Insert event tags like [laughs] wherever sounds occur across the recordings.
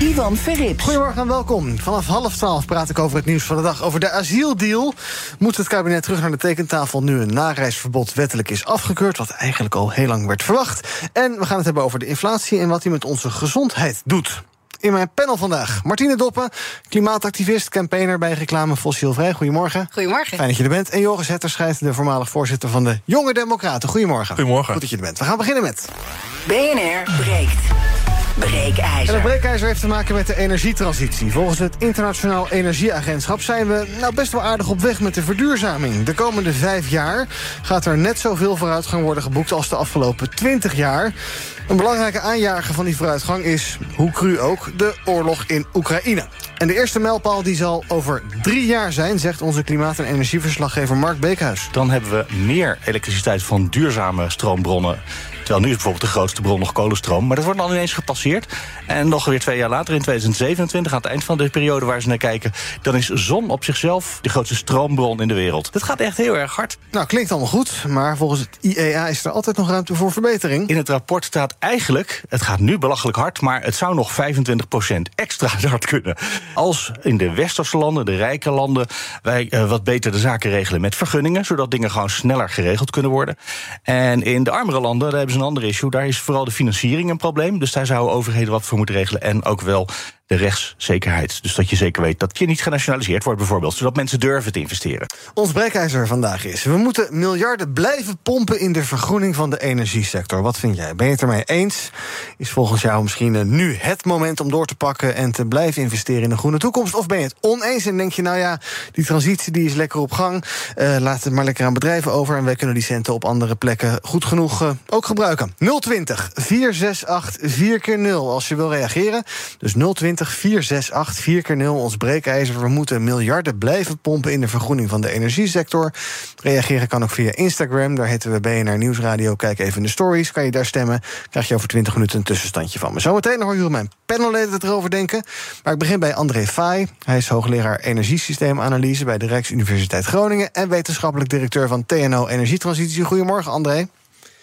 Ivan Verrips. Goedemorgen en welkom. Vanaf half twaalf praat ik over het nieuws van de dag. Over de asieldeal. Moet het kabinet terug naar de tekentafel nu een nareisverbod wettelijk is afgekeurd, wat eigenlijk al heel lang werd verwacht. En we gaan het hebben over de inflatie en wat die met onze gezondheid doet. In mijn panel vandaag Martine Doppen, klimaatactivist, campaigner bij reclame Fossielvrij. Goedemorgen. Goedemorgen. Fijn dat je er bent. En Joris Hetterscheid, de voormalig voorzitter van de Jonge Democraten. Goedemorgen. Goedemorgen. Goed dat je er bent. We gaan beginnen met. BNR breekt. En Breekijzer. het breekijzer heeft te maken met de energietransitie. Volgens het Internationaal Energieagentschap zijn we nou best wel aardig op weg met de verduurzaming. De komende vijf jaar gaat er net zoveel vooruitgang worden geboekt als de afgelopen twintig jaar. Een belangrijke aanjager van die vooruitgang is, hoe cru ook, de oorlog in Oekraïne. En de eerste mijlpaal die zal over drie jaar zijn, zegt onze klimaat- en energieverslaggever Mark Beekhuis. Dan hebben we meer elektriciteit van duurzame stroombronnen. Terwijl nu is bijvoorbeeld de grootste bron nog kolenstroom. Maar dat wordt dan ineens gepasseerd. En nog weer twee jaar later, in 2027, aan het eind van de periode waar ze naar kijken... dan is zon op zichzelf de grootste stroombron in de wereld. Dat gaat echt heel erg hard. Nou, klinkt allemaal goed, maar volgens het IEA is er altijd nog ruimte voor verbetering. In het rapport staat eigenlijk, het gaat nu belachelijk hard... maar het zou nog 25% extra [laughs] hard kunnen. Als in de westerse landen, de rijke landen... wij eh, wat beter de zaken regelen met vergunningen... zodat dingen gewoon sneller geregeld kunnen worden. En in de armere landen, daar hebben ze een ander issue... daar is vooral de financiering een probleem. Dus daar zouden overheden wat voor moeten regelen... en ook wel de rechtszekerheid. Dus dat je zeker weet dat je niet genationaliseerd wordt bijvoorbeeld... zodat mensen durven te investeren. Ons breekijzer vandaag is... we moeten miljarden blijven pompen in de vergroening van de energiesector. Wat vind jij? Ben je het ermee eens? Is volgens jou misschien eh, nu het moment om door te pakken... en te blijven investeren in een groene toekomst? Of ben je het oneens en denk je, nou ja, die transitie die is lekker op gang... Uh, laat het maar lekker aan bedrijven over... en wij kunnen die centen op andere plekken goed genoeg uh, ook gebruiken. 020 468 4 keer 0 als je wil reageren. Dus 020 468 4 keer 0 ons breekijzer. We moeten miljarden blijven pompen in de vergroening van de energiesector. Reageren kan ook via Instagram. Daar heten we BNR Nieuwsradio. Kijk even in de stories. Kan je daar stemmen. Krijg je over 20 minuten een tussenstandje van me. Zometeen hoor je mijn panelleden het erover denken. Maar ik begin bij André Faai. Hij is hoogleraar energiesysteemanalyse bij de Rijksuniversiteit Groningen. En wetenschappelijk directeur van TNO Energietransitie. Goedemorgen, André.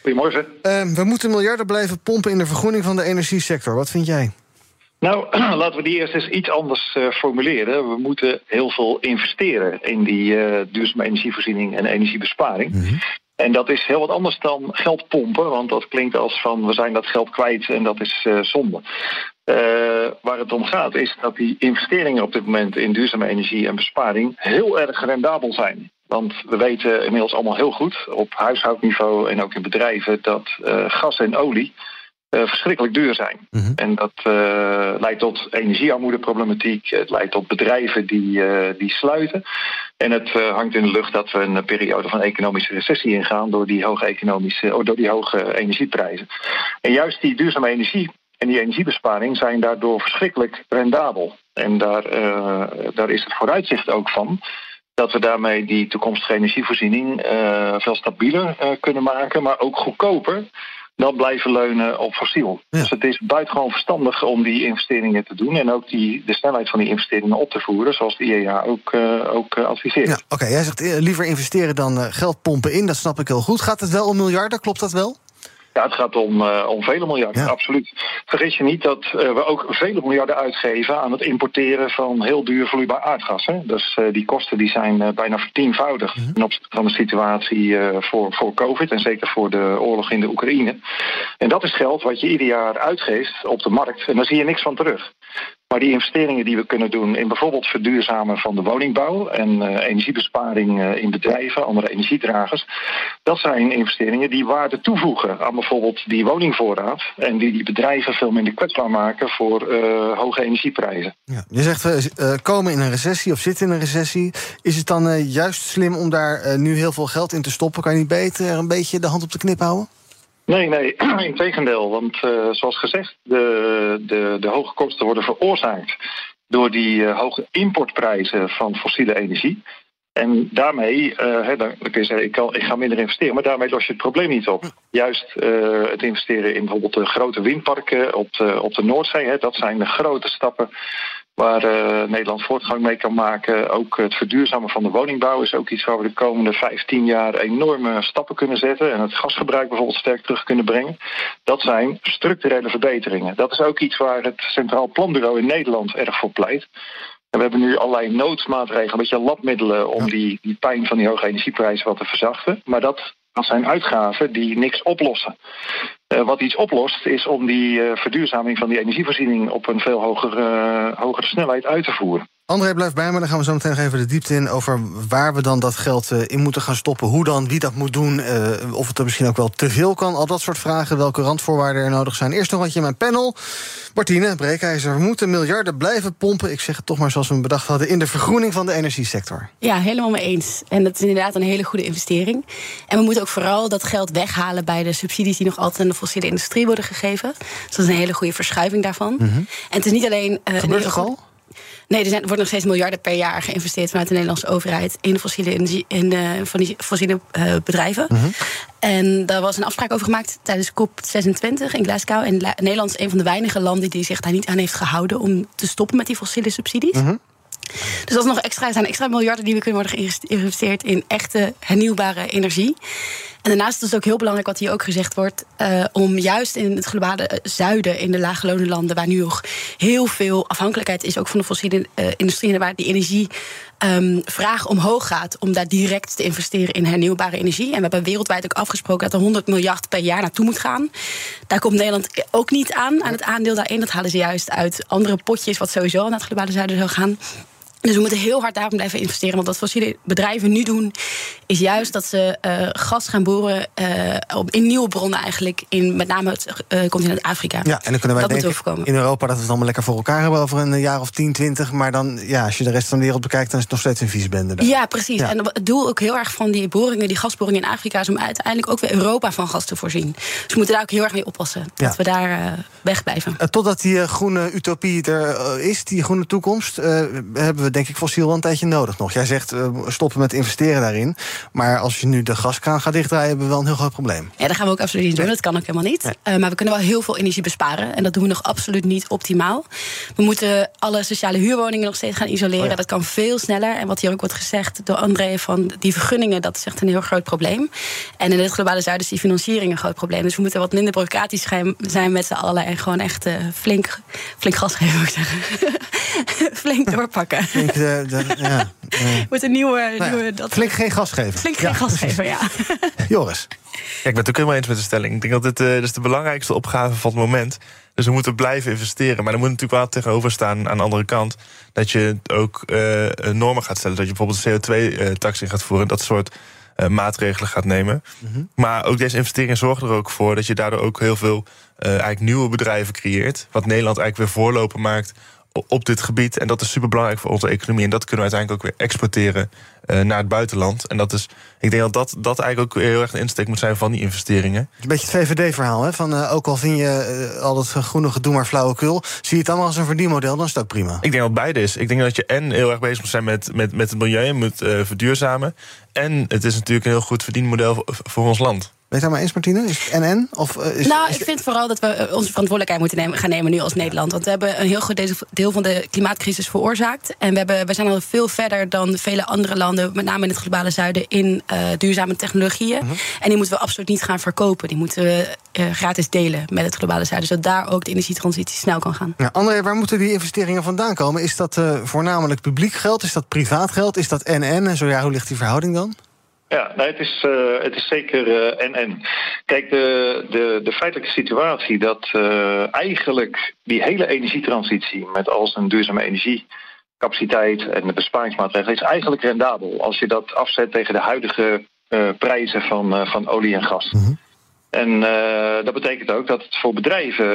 Goedemorgen. Uh, we moeten miljarden blijven pompen in de vergroening van de energiesector. Wat vind jij? Nou, [clears throat] laten we die eerst eens iets anders uh, formuleren. We moeten heel veel investeren in die uh, duurzame energievoorziening en energiebesparing. Mm -hmm. En dat is heel wat anders dan geld pompen, want dat klinkt als van we zijn dat geld kwijt en dat is uh, zonde. waar het om gaat is dat die investeringen op dit moment in duurzame energie en besparing heel erg rendabel zijn. Want we weten inmiddels allemaal heel goed op huishoudniveau en ook in bedrijven dat gas en olie verschrikkelijk duur zijn. Mm -hmm. En dat uh, leidt tot energiearmoedeproblematiek. Het leidt tot bedrijven die, uh, die sluiten. En het hangt in de lucht dat we een periode van economische recessie ingaan door die hoge, economische, oh, door die hoge energieprijzen. En juist die duurzame energie en die energiebesparing zijn daardoor verschrikkelijk rendabel. En daar, daar is het vooruitzicht ook van dat we daarmee die toekomstige energievoorziening veel stabieler kunnen maken, maar ook goedkoper dan blijven leunen op fossiel. Ja. Dus het is buitengewoon verstandig om die investeringen te doen... en ook die, de snelheid van die investeringen op te voeren... zoals de IEA ook, uh, ook uh, adviseert. Ja, Oké, okay. jij zegt uh, liever investeren dan geld pompen in. Dat snap ik heel goed. Gaat het wel om miljarden? Klopt dat wel? Ja, het gaat om, uh, om vele miljarden, ja. absoluut. Vergis je niet dat uh, we ook vele miljarden uitgeven aan het importeren van heel duur vloeibaar aardgas. Hè? Dus uh, die kosten die zijn bijna vertienvoudigd mm -hmm. ten opzichte van de situatie voor, voor COVID en zeker voor de oorlog in de Oekraïne. En dat is geld wat je ieder jaar uitgeeft op de markt en daar zie je niks van terug. Maar die investeringen die we kunnen doen in bijvoorbeeld verduurzamen van de woningbouw en uh, energiebesparing uh, in bedrijven, andere energiedragers, dat zijn investeringen die waarde toevoegen aan bijvoorbeeld die woningvoorraad en die die bedrijven veel minder kwetsbaar maken voor uh, hoge energieprijzen. Ja, je zegt we komen in een recessie of zitten in een recessie. Is het dan juist slim om daar nu heel veel geld in te stoppen? Kan je niet beter een beetje de hand op de knip houden? Nee, nee, [clears throat] in tegendeel. Want uh, zoals gezegd, de, de, de hoge kosten worden veroorzaakt door die uh, hoge importprijzen van fossiele energie. En daarmee, uh, dan kun je zeggen, ik, kan, ik ga minder investeren, maar daarmee los je het probleem niet op. Juist het investeren in bijvoorbeeld de grote windparken op de, op de Noordzee, dat zijn de grote stappen waar uh, Nederland voortgang mee kan maken. Ook het verduurzamen van de woningbouw is ook iets waar we de komende 15 jaar enorme stappen kunnen zetten. En het gasgebruik bijvoorbeeld sterk terug kunnen brengen. Dat zijn structurele verbeteringen. Dat is ook iets waar het Centraal Planbureau in Nederland erg voor pleit. En we hebben nu allerlei noodmaatregelen, een beetje labmiddelen om die, die pijn van die hoge energieprijzen wat te verzachten. Maar dat dat zijn uitgaven die niks oplossen. Uh, wat iets oplost is om die uh, verduurzaming van die energievoorziening op een veel hogere, uh, hogere snelheid uit te voeren. André, blijf bij me. Dan gaan we zo meteen nog even de diepte in over waar we dan dat geld in moeten gaan stoppen. Hoe dan, wie dat moet doen. of het er misschien ook wel te veel kan. Al dat soort vragen. Welke randvoorwaarden er nodig zijn. Eerst nog wat je in mijn panel. Martine Breekijzer, we moeten miljarden blijven pompen. Ik zeg het toch maar zoals we hem bedacht hadden. In de vergroening van de energiesector. Ja, helemaal mee eens. En dat is inderdaad een hele goede investering. En we moeten ook vooral dat geld weghalen bij de subsidies die nog altijd aan de fossiele industrie worden gegeven. Dus dat is een hele goede verschuiving daarvan. Mm -hmm. En het is niet alleen. Uh, Gebeurt het al? Nee, er, zijn, er wordt nog steeds miljarden per jaar geïnvesteerd vanuit de Nederlandse overheid in fossiele, energie, in de, van die fossiele uh, bedrijven. Mm -hmm. En daar was een afspraak over gemaakt tijdens COP26 in Glasgow. En Nederland is een van de weinige landen die zich daar niet aan heeft gehouden om te stoppen met die fossiele subsidies. Mm -hmm. Dus dat is nog extra, zijn extra miljarden die we kunnen worden geïnvesteerd in echte hernieuwbare energie. En daarnaast is het ook heel belangrijk wat hier ook gezegd wordt, uh, om juist in het globale zuiden, in de lage landen, waar nu nog heel veel afhankelijkheid is, ook van de fossiele uh, industrie, en waar die energie. Um, vraag omhoog gaat om daar direct te investeren in hernieuwbare energie. En we hebben wereldwijd ook afgesproken dat er 100 miljard per jaar naartoe moet gaan. Daar komt Nederland ook niet aan, aan het aandeel daarin. Dat halen ze juist uit andere potjes, wat sowieso naar het globale zuiden zou gaan. Dus we moeten heel hard daarom blijven investeren. Want wat fossiele bedrijven nu doen, is juist dat ze uh, gas gaan boren uh, in nieuwe bronnen eigenlijk. In met name het uh, continent Afrika. Ja, en dan kunnen wij dat denken in Europa dat we het allemaal lekker voor elkaar hebben over een jaar of 10, 20. Maar dan, ja, als je de rest van de wereld bekijkt, dan is het nog steeds een viesbende. Daar. Ja, precies. Ja. En het doel ook heel erg van die boringen, die gasboringen in Afrika, is om uiteindelijk ook weer Europa van gas te voorzien. Dus we moeten daar ook heel erg mee oppassen. Ja. Dat we daar wegblijven. totdat die groene utopie er is, die groene toekomst, hebben we denk ik fossiel wel een tijdje nodig nog. Jij zegt uh, stoppen met investeren daarin. Maar als je nu de gaskraan gaat dichtdraaien, hebben we wel een heel groot probleem. Ja, dat gaan we ook absoluut niet doen. Dat kan ook helemaal niet. Nee. Uh, maar we kunnen wel heel veel energie besparen. En dat doen we nog absoluut niet optimaal. We moeten alle sociale huurwoningen nog steeds gaan isoleren. Oh ja. Dat kan veel sneller. En wat hier ook wordt gezegd door André van die vergunningen, dat is echt een heel groot probleem. En in het globale zuiden is die financiering een groot probleem. Dus we moeten wat minder bureaucratisch zijn met z'n allen. En gewoon echt uh, flink, flink gas geven, moet ik zeggen. [laughs] flink doorpakken. Flink, de, de, ja, uh, [laughs] een nieuwe. nou nieuwe dat flink geen gas geven. Flink geen ja, gas geven, ja. [laughs] Joris. Ja, ik ben het ook helemaal eens met de stelling. Ik denk dat dit, uh, dit is de belangrijkste opgave van het moment. Dus we moeten blijven investeren. Maar er moet natuurlijk wel tegenover staan aan de andere kant. Dat je ook uh, normen gaat stellen. Dat je bijvoorbeeld een CO2-tax in gaat voeren. Dat soort uh, maatregelen gaat nemen. Mhm. Mm-hmm. Maar ook deze investeringen zorgen er ook voor dat je daardoor ook heel veel uh, eigenlijk nieuwe bedrijven creëert. Wat Nederland eigenlijk weer voorlopen maakt op dit gebied. En dat is super belangrijk voor onze economie. En dat kunnen we uiteindelijk ook weer exporteren uh, naar het buitenland. En dat is, ik denk dat dat, dat eigenlijk ook heel erg de insteek moet zijn van die investeringen. Een beetje het VVD-verhaal, hè? Van uh, ook al vind je uh, al dat groene gedoe maar flauwekul, zie je het allemaal als een verdienmodel, dan is het ook prima. Ik denk dat beide is. Ik denk dat je en heel erg bezig moet zijn met, met, met het milieu, moet verduurzamen. En het is natuurlijk een heel goed verdienmodel voor, voor ons land. Het daar maar eens, Martine? Is het NN? Of, uh, is, nou, is ik vind vooral dat we onze verantwoordelijkheid moeten nemen, gaan nemen nu als Nederland. Want we hebben een heel groot deel van de klimaatcrisis veroorzaakt. En we, hebben, we zijn al veel verder dan vele andere landen, met name in het globale zuiden, in uh, duurzame technologieën. Mhm. En die moeten we absoluut niet gaan verkopen. Die moeten we gratis delen met het globale zuiden. Zodat daar ook de energietransitie snel kan gaan. Ja, André, waar moeten die investeringen vandaan komen? Is dat voornamelijk publiek geld? Is dat privaat geld? Is dat NN? En zo ja, hoe ligt die verhouding dan? Ja, nee, het, is, uh, het is zeker uh, en en. Kijk, de, de, de feitelijke situatie dat uh, eigenlijk die hele energietransitie met als een duurzame energiecapaciteit en de besparingsmaatregelen is eigenlijk rendabel als je dat afzet tegen de huidige prijzen van, van olie en gas. Mm-hmm. En dat betekent ook dat het voor bedrijven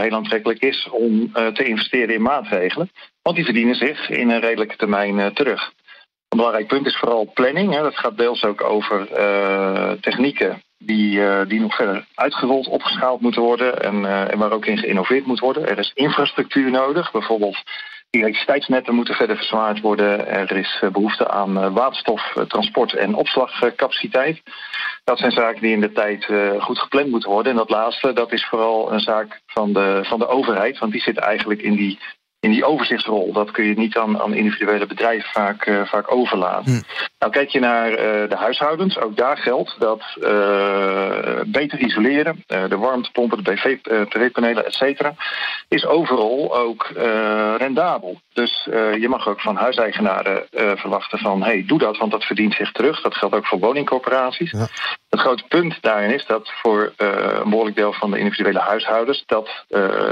heel aantrekkelijk is om te investeren in maatregelen. Want die verdienen zich in een redelijke termijn terug. Een belangrijk punt is vooral planning. Hè. Dat gaat deels ook over technieken die, eh, die nog verder uitgerold, opgeschaald moeten worden en, eh, en waar ook in geïnnoveerd moet worden. Er is infrastructuur nodig, bijvoorbeeld elektriciteitsnetten moeten verder verzwaard worden. Er is eh, behoefte aan eh, waterstof, eh, transport en opslagcapaciteit. Dat zijn zaken die in de tijd eh, goed gepland moeten worden. En dat laatste, dat is vooral een zaak van de, van de overheid, want die zit eigenlijk in die in die overzichtsrol. Dat kun je niet aan, aan individuele bedrijven vaak, uh, vaak overlaten. Hm. Nou, kijk je naar uh, de huishoudens, ook daar geldt dat uh, beter isoleren, de warmtepompen, de PV-panelen, et cetera, is overal ook rendabel. Dus je mag ook van huiseigenaren verwachten van, hey, doe dat, want dat verdient zich terug. Dat geldt ook voor woningcorporaties. Ja. Het grote punt daarin is dat voor een behoorlijk deel van de individuele huishoudens, dat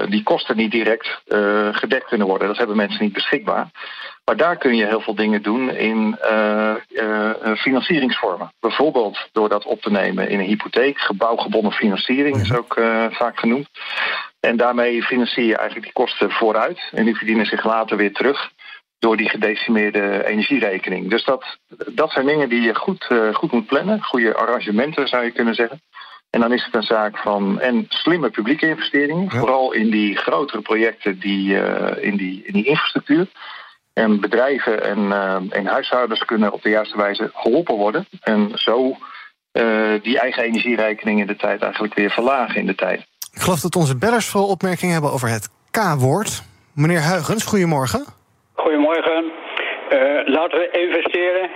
die kosten niet direct gedekt kunnen worden. Dat hebben mensen niet beschikbaar. Maar daar kun je heel veel dingen doen in uh, uh, financieringsvormen. Bijvoorbeeld door dat op te nemen in een hypotheek. Gebouwgebonden financiering is ook uh, vaak genoemd. En daarmee financier je eigenlijk die kosten vooruit. En die verdienen zich later weer terug door die gedecimeerde energierekening. Dus dat, dat zijn dingen die je goed, goed moet plannen. Goede arrangementen zou je kunnen zeggen. En dan is het een zaak van en slimme publieke investeringen, ja. vooral in die grotere projecten die, in, die, in die infrastructuur. En bedrijven en, uh, en huishoudens kunnen op de juiste wijze geholpen worden. En zo uh, die eigen energierekening in de tijd eigenlijk weer verlagen in de tijd. Ik geloof dat onze bellers veel opmerkingen hebben over het K-woord. Meneer Huigens, goedemorgen. Goedemorgen. laten we investeren.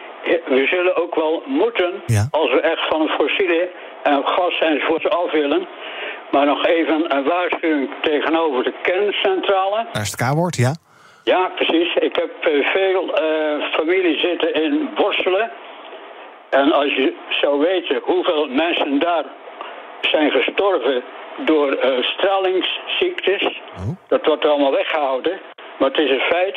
We zullen ook wel moeten, ja. als we echt van fossiele en gas enzovoort af willen. Maar nog even een waarschuwing tegenover de kerncentrale. Daar is het K-woord, ja? Ja, precies. Ik heb veel uh, familie zitten in Borselen. En als je zou weten hoeveel mensen daar zijn gestorven door uh, stralingsziektes, oh. dat wordt allemaal weggehouden. Maar het is een feit.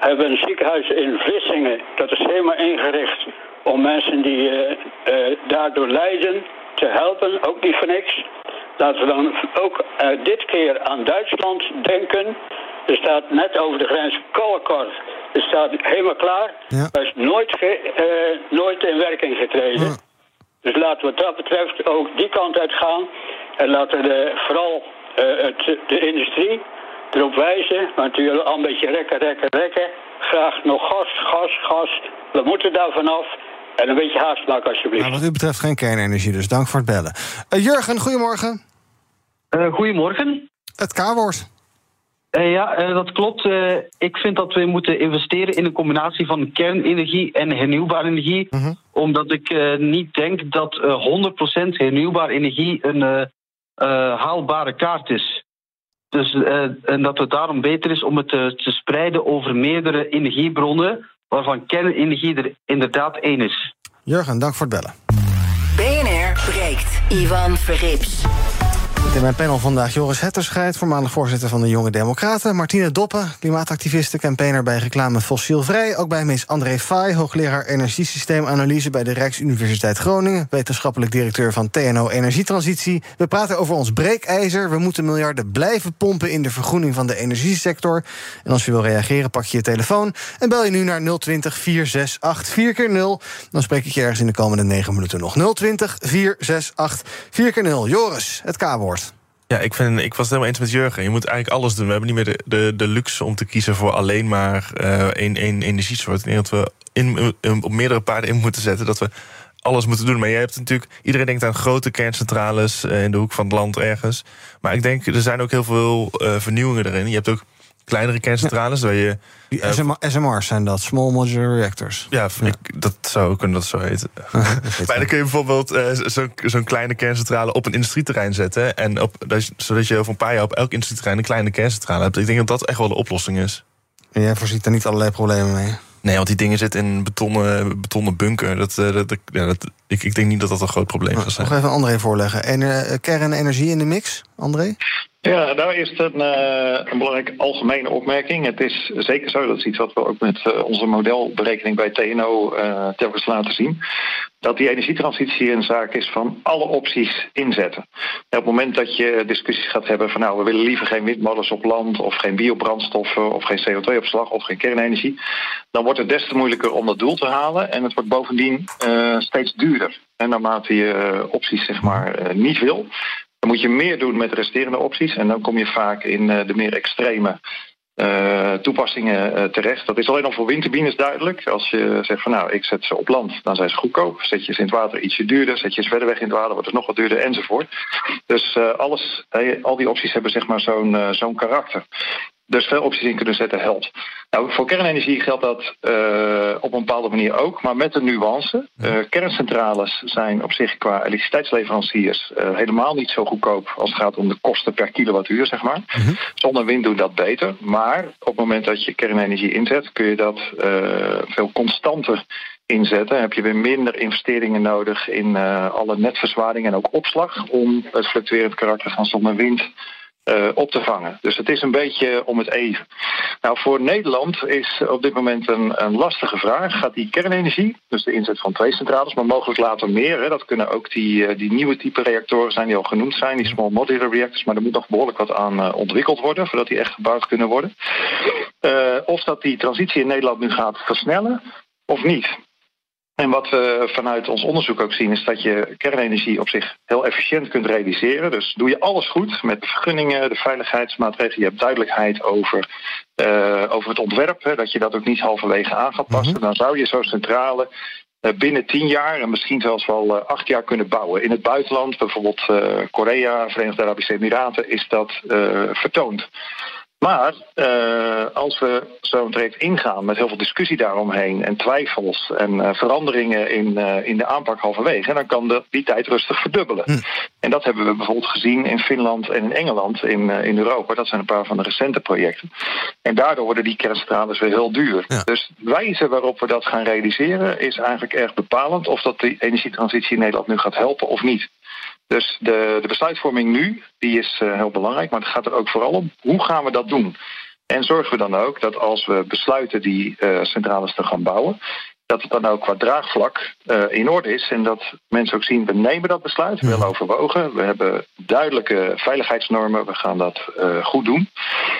We hebben een ziekenhuis in Vlissingen, dat is helemaal ingericht om mensen die uh, daardoor lijden te helpen, ook niet voor niks. Laten we dan ook uh, dit keer aan Duitsland denken. Er staat net over de grens Kolkort. Er staat helemaal klaar. Ja. Dat is nooit, ge, uh, nooit in werking getreden. Ja. Dus laten we wat dat betreft ook die kant uit gaan. En laten we de, vooral uh, het, de industrie erop wijzen. Want die willen al een beetje rekken, rekken, rekken. Graag nog gas, gas, gas. We moeten daar vanaf. En een beetje haast maken, alsjeblieft. Nou, wat u betreft geen kernenergie, dus dank voor het bellen. Uh, Jurgen, goedemorgen. Uh, goedemorgen. Het K-woord. Uh, ja, dat klopt. ik vind dat we moeten investeren in een combinatie van kernenergie en hernieuwbare energie. -huh. Mhm. Omdat ik niet denk dat 100% hernieuwbare energie een haalbare kaart is. Dus, en dat het daarom beter is om het te spreiden over meerdere energiebronnen waarvan kernenergie er inderdaad één is. Jurgen, dank voor het bellen. BNR breekt. Ivan Verrips. In mijn panel vandaag Joris Hetterscheid, voormalig voorzitter van de Jonge Democraten. Martine Doppen, klimaatactiviste, campaigner bij reclame Fossielvrij. Ook bij Miss André Faai, hoogleraar energiesysteemanalyse bij de Rijksuniversiteit Groningen. Wetenschappelijk directeur van TNO Energietransitie. We praten over ons breekijzer. We moeten miljarden blijven pompen in de vergroening van de energiesector. En als je wil reageren, pak je je telefoon en bel je nu naar 020 468 4 keer 0 Dan spreek ik je ergens in de komende 9 minuten nog. 020 468 4 keer 0 Joris, het K-woord. Ja, ik, vind, ik was het helemaal eens met Jurgen. Je moet eigenlijk alles doen. We hebben niet meer de, de, de luxe om te kiezen voor alleen maar uh, één, één energiesoort. Ik dat we in, op meerdere paarden in moeten zetten. Dat we alles moeten doen. Maar je hebt natuurlijk. Iedereen denkt aan grote kerncentrales uh, in de hoek van het land ergens. Maar ik denk, er zijn ook heel veel uh, vernieuwingen erin. Je hebt ook kleinere kerncentrales. Ja. Waar je, Die uh, SM, SMR's zijn dat, Small Modular Reactors. Ja, ja. Ik, dat zou kunnen dat zo heten. [laughs] maar dan kun je bijvoorbeeld uh, zo'n zo kleine kerncentrale op een industrieterrein zetten. En op, zodat je over een paar jaar op elk industrieterrein een kleine kerncentrale hebt. Ik denk dat dat echt wel de oplossing is. En jij voorziet daar niet allerlei problemen mee? Nee, want die dingen zitten in betonnen, betonnen bunker. Dat, dat, ja, dat, ik, ik denk niet dat dat een groot probleem nou, zal zijn. Nog even André voorleggen. En, uh, kernenergie in de mix, André? Ja, nou eerst een, uh, een belangrijke algemene opmerking. Het is zeker zo, dat is iets wat we ook met uh, onze modelberekening bij TNO uh, telkens laten zien. Dat die energietransitie een zaak is van alle opties inzetten. En op het moment dat je discussies gaat hebben van nou, we willen liever geen windmolens op land, of geen biobrandstoffen, of geen CO2-opslag, of geen kernenergie, dan wordt het des te moeilijker om dat doel te halen. En het wordt bovendien steeds duurder. En naarmate je opties zeg maar niet wil, dan moet je meer doen met de resterende opties. En dan kom je vaak in uh, de meer extreme uh, toepassingen uh, terecht. Dat is alleen al voor windturbines duidelijk. Als je zegt van nou, ik zet ze op land, dan zijn ze goedkoop. Zet je ze in het water ietsje duurder. Zet je ze verder weg in het water, wordt het nog wat duurder enzovoort. Dus alles, al die opties hebben zeg maar zo'n zo'n karakter dus veel opties in kunnen zetten helpt. Nou, voor kernenergie geldt dat uh, op een bepaalde manier ook, maar met een nuance. Uh, kerncentrales zijn op zich qua elektriciteitsleveranciers uh, helemaal niet zo goedkoop als het gaat om de kosten per kilowattuur, zeg maar. Mm -hmm. Zonne-wind doen dat beter, maar op het moment dat je kernenergie inzet, kun je dat veel constanter inzetten, heb je weer minder investeringen nodig in alle netverzwaring en ook opslag om het fluctuerend karakter van zon en wind uh, op te vangen. Dus het is een beetje om het even. Nou, voor Nederland is op dit moment een, een lastige vraag. Gaat die kernenergie, dus de inzet van twee centrales, maar mogelijk later meer, hè, dat kunnen ook die, die nieuwe type reactoren zijn die al genoemd zijn, die small modular reactors, maar er moet nog behoorlijk wat aan uh, ontwikkeld worden voordat die echt gebouwd kunnen worden. Of dat die transitie in Nederland nu gaat versnellen of niet. En wat we vanuit ons onderzoek ook zien, is dat je kernenergie op zich heel efficiënt kunt realiseren. Dus doe je alles goed met de vergunningen, de veiligheidsmaatregelen, je hebt duidelijkheid over, uh, over het ontwerp, hè, dat je dat ook niet halverwege aan gaat passen. Mm -hmm. Dan zou je zo'n centrale uh, binnen tien jaar en misschien zelfs wel uh, acht jaar kunnen bouwen. In het buitenland, bijvoorbeeld Korea, Verenigde Arabische Emiraten, is dat vertoond. Maar uh, als we zo'n traject ingaan met heel veel discussie daaromheen en twijfels en uh, veranderingen in, uh, in de aanpak halverwege, dan kan de, die tijd rustig verdubbelen. Hm. En dat hebben we bijvoorbeeld gezien in Finland en in Engeland in, in Europa. Dat zijn een paar van de recente projecten. En daardoor worden die kerncentrales weer heel duur. Ja. Dus de wijze waarop we dat gaan realiseren is eigenlijk erg bepalend of dat de energietransitie in Nederland nu gaat helpen of niet. Dus de, de besluitvorming nu, die is uh, heel belangrijk, maar het gaat er ook vooral om hoe gaan we dat doen. En zorgen we dan ook dat als we besluiten die uh, centrales te gaan bouwen, dat het dan ook qua draagvlak uh, in orde is. En dat mensen ook zien, we nemen dat besluit, wel overwogen. We hebben duidelijke veiligheidsnormen, we gaan dat uh, goed doen.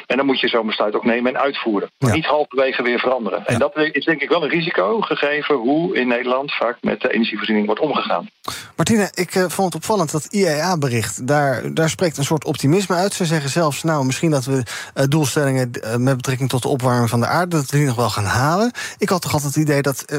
En dan moet je zo'n besluit ook nemen en uitvoeren. Maar ja. niet halverwege weer veranderen. Ja. En dat is denk ik wel een risico, gegeven hoe in Nederland vaak met de energievoorziening wordt omgegaan. Martine, ik uh, vond het opvallend dat IEA-bericht, daar, daar spreekt een soort optimisme uit. Ze zeggen zelfs, nou, misschien dat we doelstellingen met betrekking tot de opwarming van de aarde, dat we die nog wel gaan halen. Ik had toch altijd het idee dat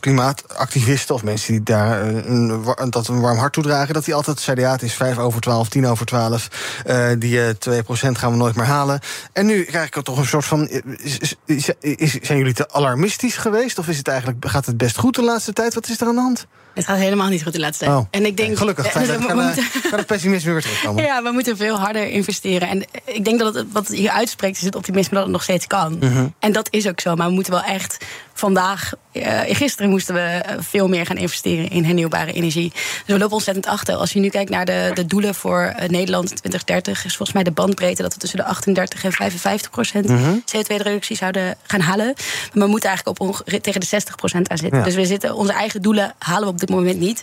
klimaatactivisten of mensen die daar een, dat een warm hart toedragen, dat die altijd zeiden: ja, het is 5 over 12, 10 over 12. Uh, die 2% gaan we nooit meer halen. En nu krijg ik toch een soort van. Is, is, is, zijn jullie te alarmistisch geweest? Of is het eigenlijk, gaat het best goed de laatste tijd? Wat is er aan de hand? Het gaat helemaal niet goed de laatste tijd. Oh, en ik denk, gelukkig, fijn, we, [laughs] we, kan, moeten, kan het pessimisme weer terugkomen. [laughs] Ja, we moeten veel harder investeren. En ik denk dat het, wat hier uitspreekt is het optimisme dat het nog steeds kan. -hmm. En dat is ook zo. Maar we moeten wel echt vandaag... Uh, gisteren moesten we veel meer gaan investeren in hernieuwbare energie. Dus we lopen ontzettend achter. Als je nu kijkt naar de, de doelen voor Nederland 2030... is volgens mij de bandbreedte dat we tussen de 38 en 55 procent... Mm -hmm. CO2-reductie zouden gaan halen. Maar we moeten eigenlijk op tegen de 60 procent aan zitten. Ja. Dus we zitten, onze eigen doelen halen we op dit moment niet.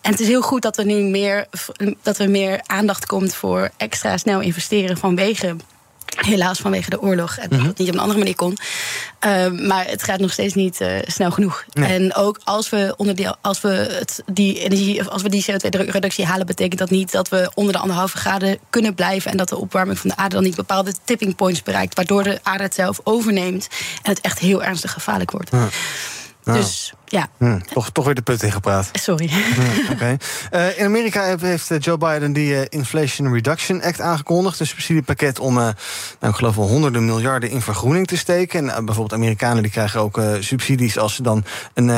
En het is heel goed dat er nu meer, dat er meer aandacht komt voor extra snel investeren vanwege. Helaas vanwege de oorlog. En dat het niet op een andere manier kon. Uh, maar het gaat nog steeds niet uh, snel genoeg. Nee. En ook als we, onder die, als we het, die energie, als we die CO2-reductie halen, betekent dat niet dat we onder de anderhalve graden kunnen blijven. En dat de opwarming van de aarde dan niet bepaalde tipping points bereikt. Waardoor de aarde het zelf overneemt. En het echt heel ernstig gevaarlijk wordt. Ja. Nou. Dus ja. Hm, toch, toch weer de put ingepraat. Sorry. Hm, okay. uh, in Amerika heeft Joe Biden die uh, Inflation Reduction Act aangekondigd. Een subsidiepakket om, uh, nou, ik geloof wel honderden miljarden in vergroening te steken. En bijvoorbeeld Amerikanen die krijgen ook subsidies als ze dan een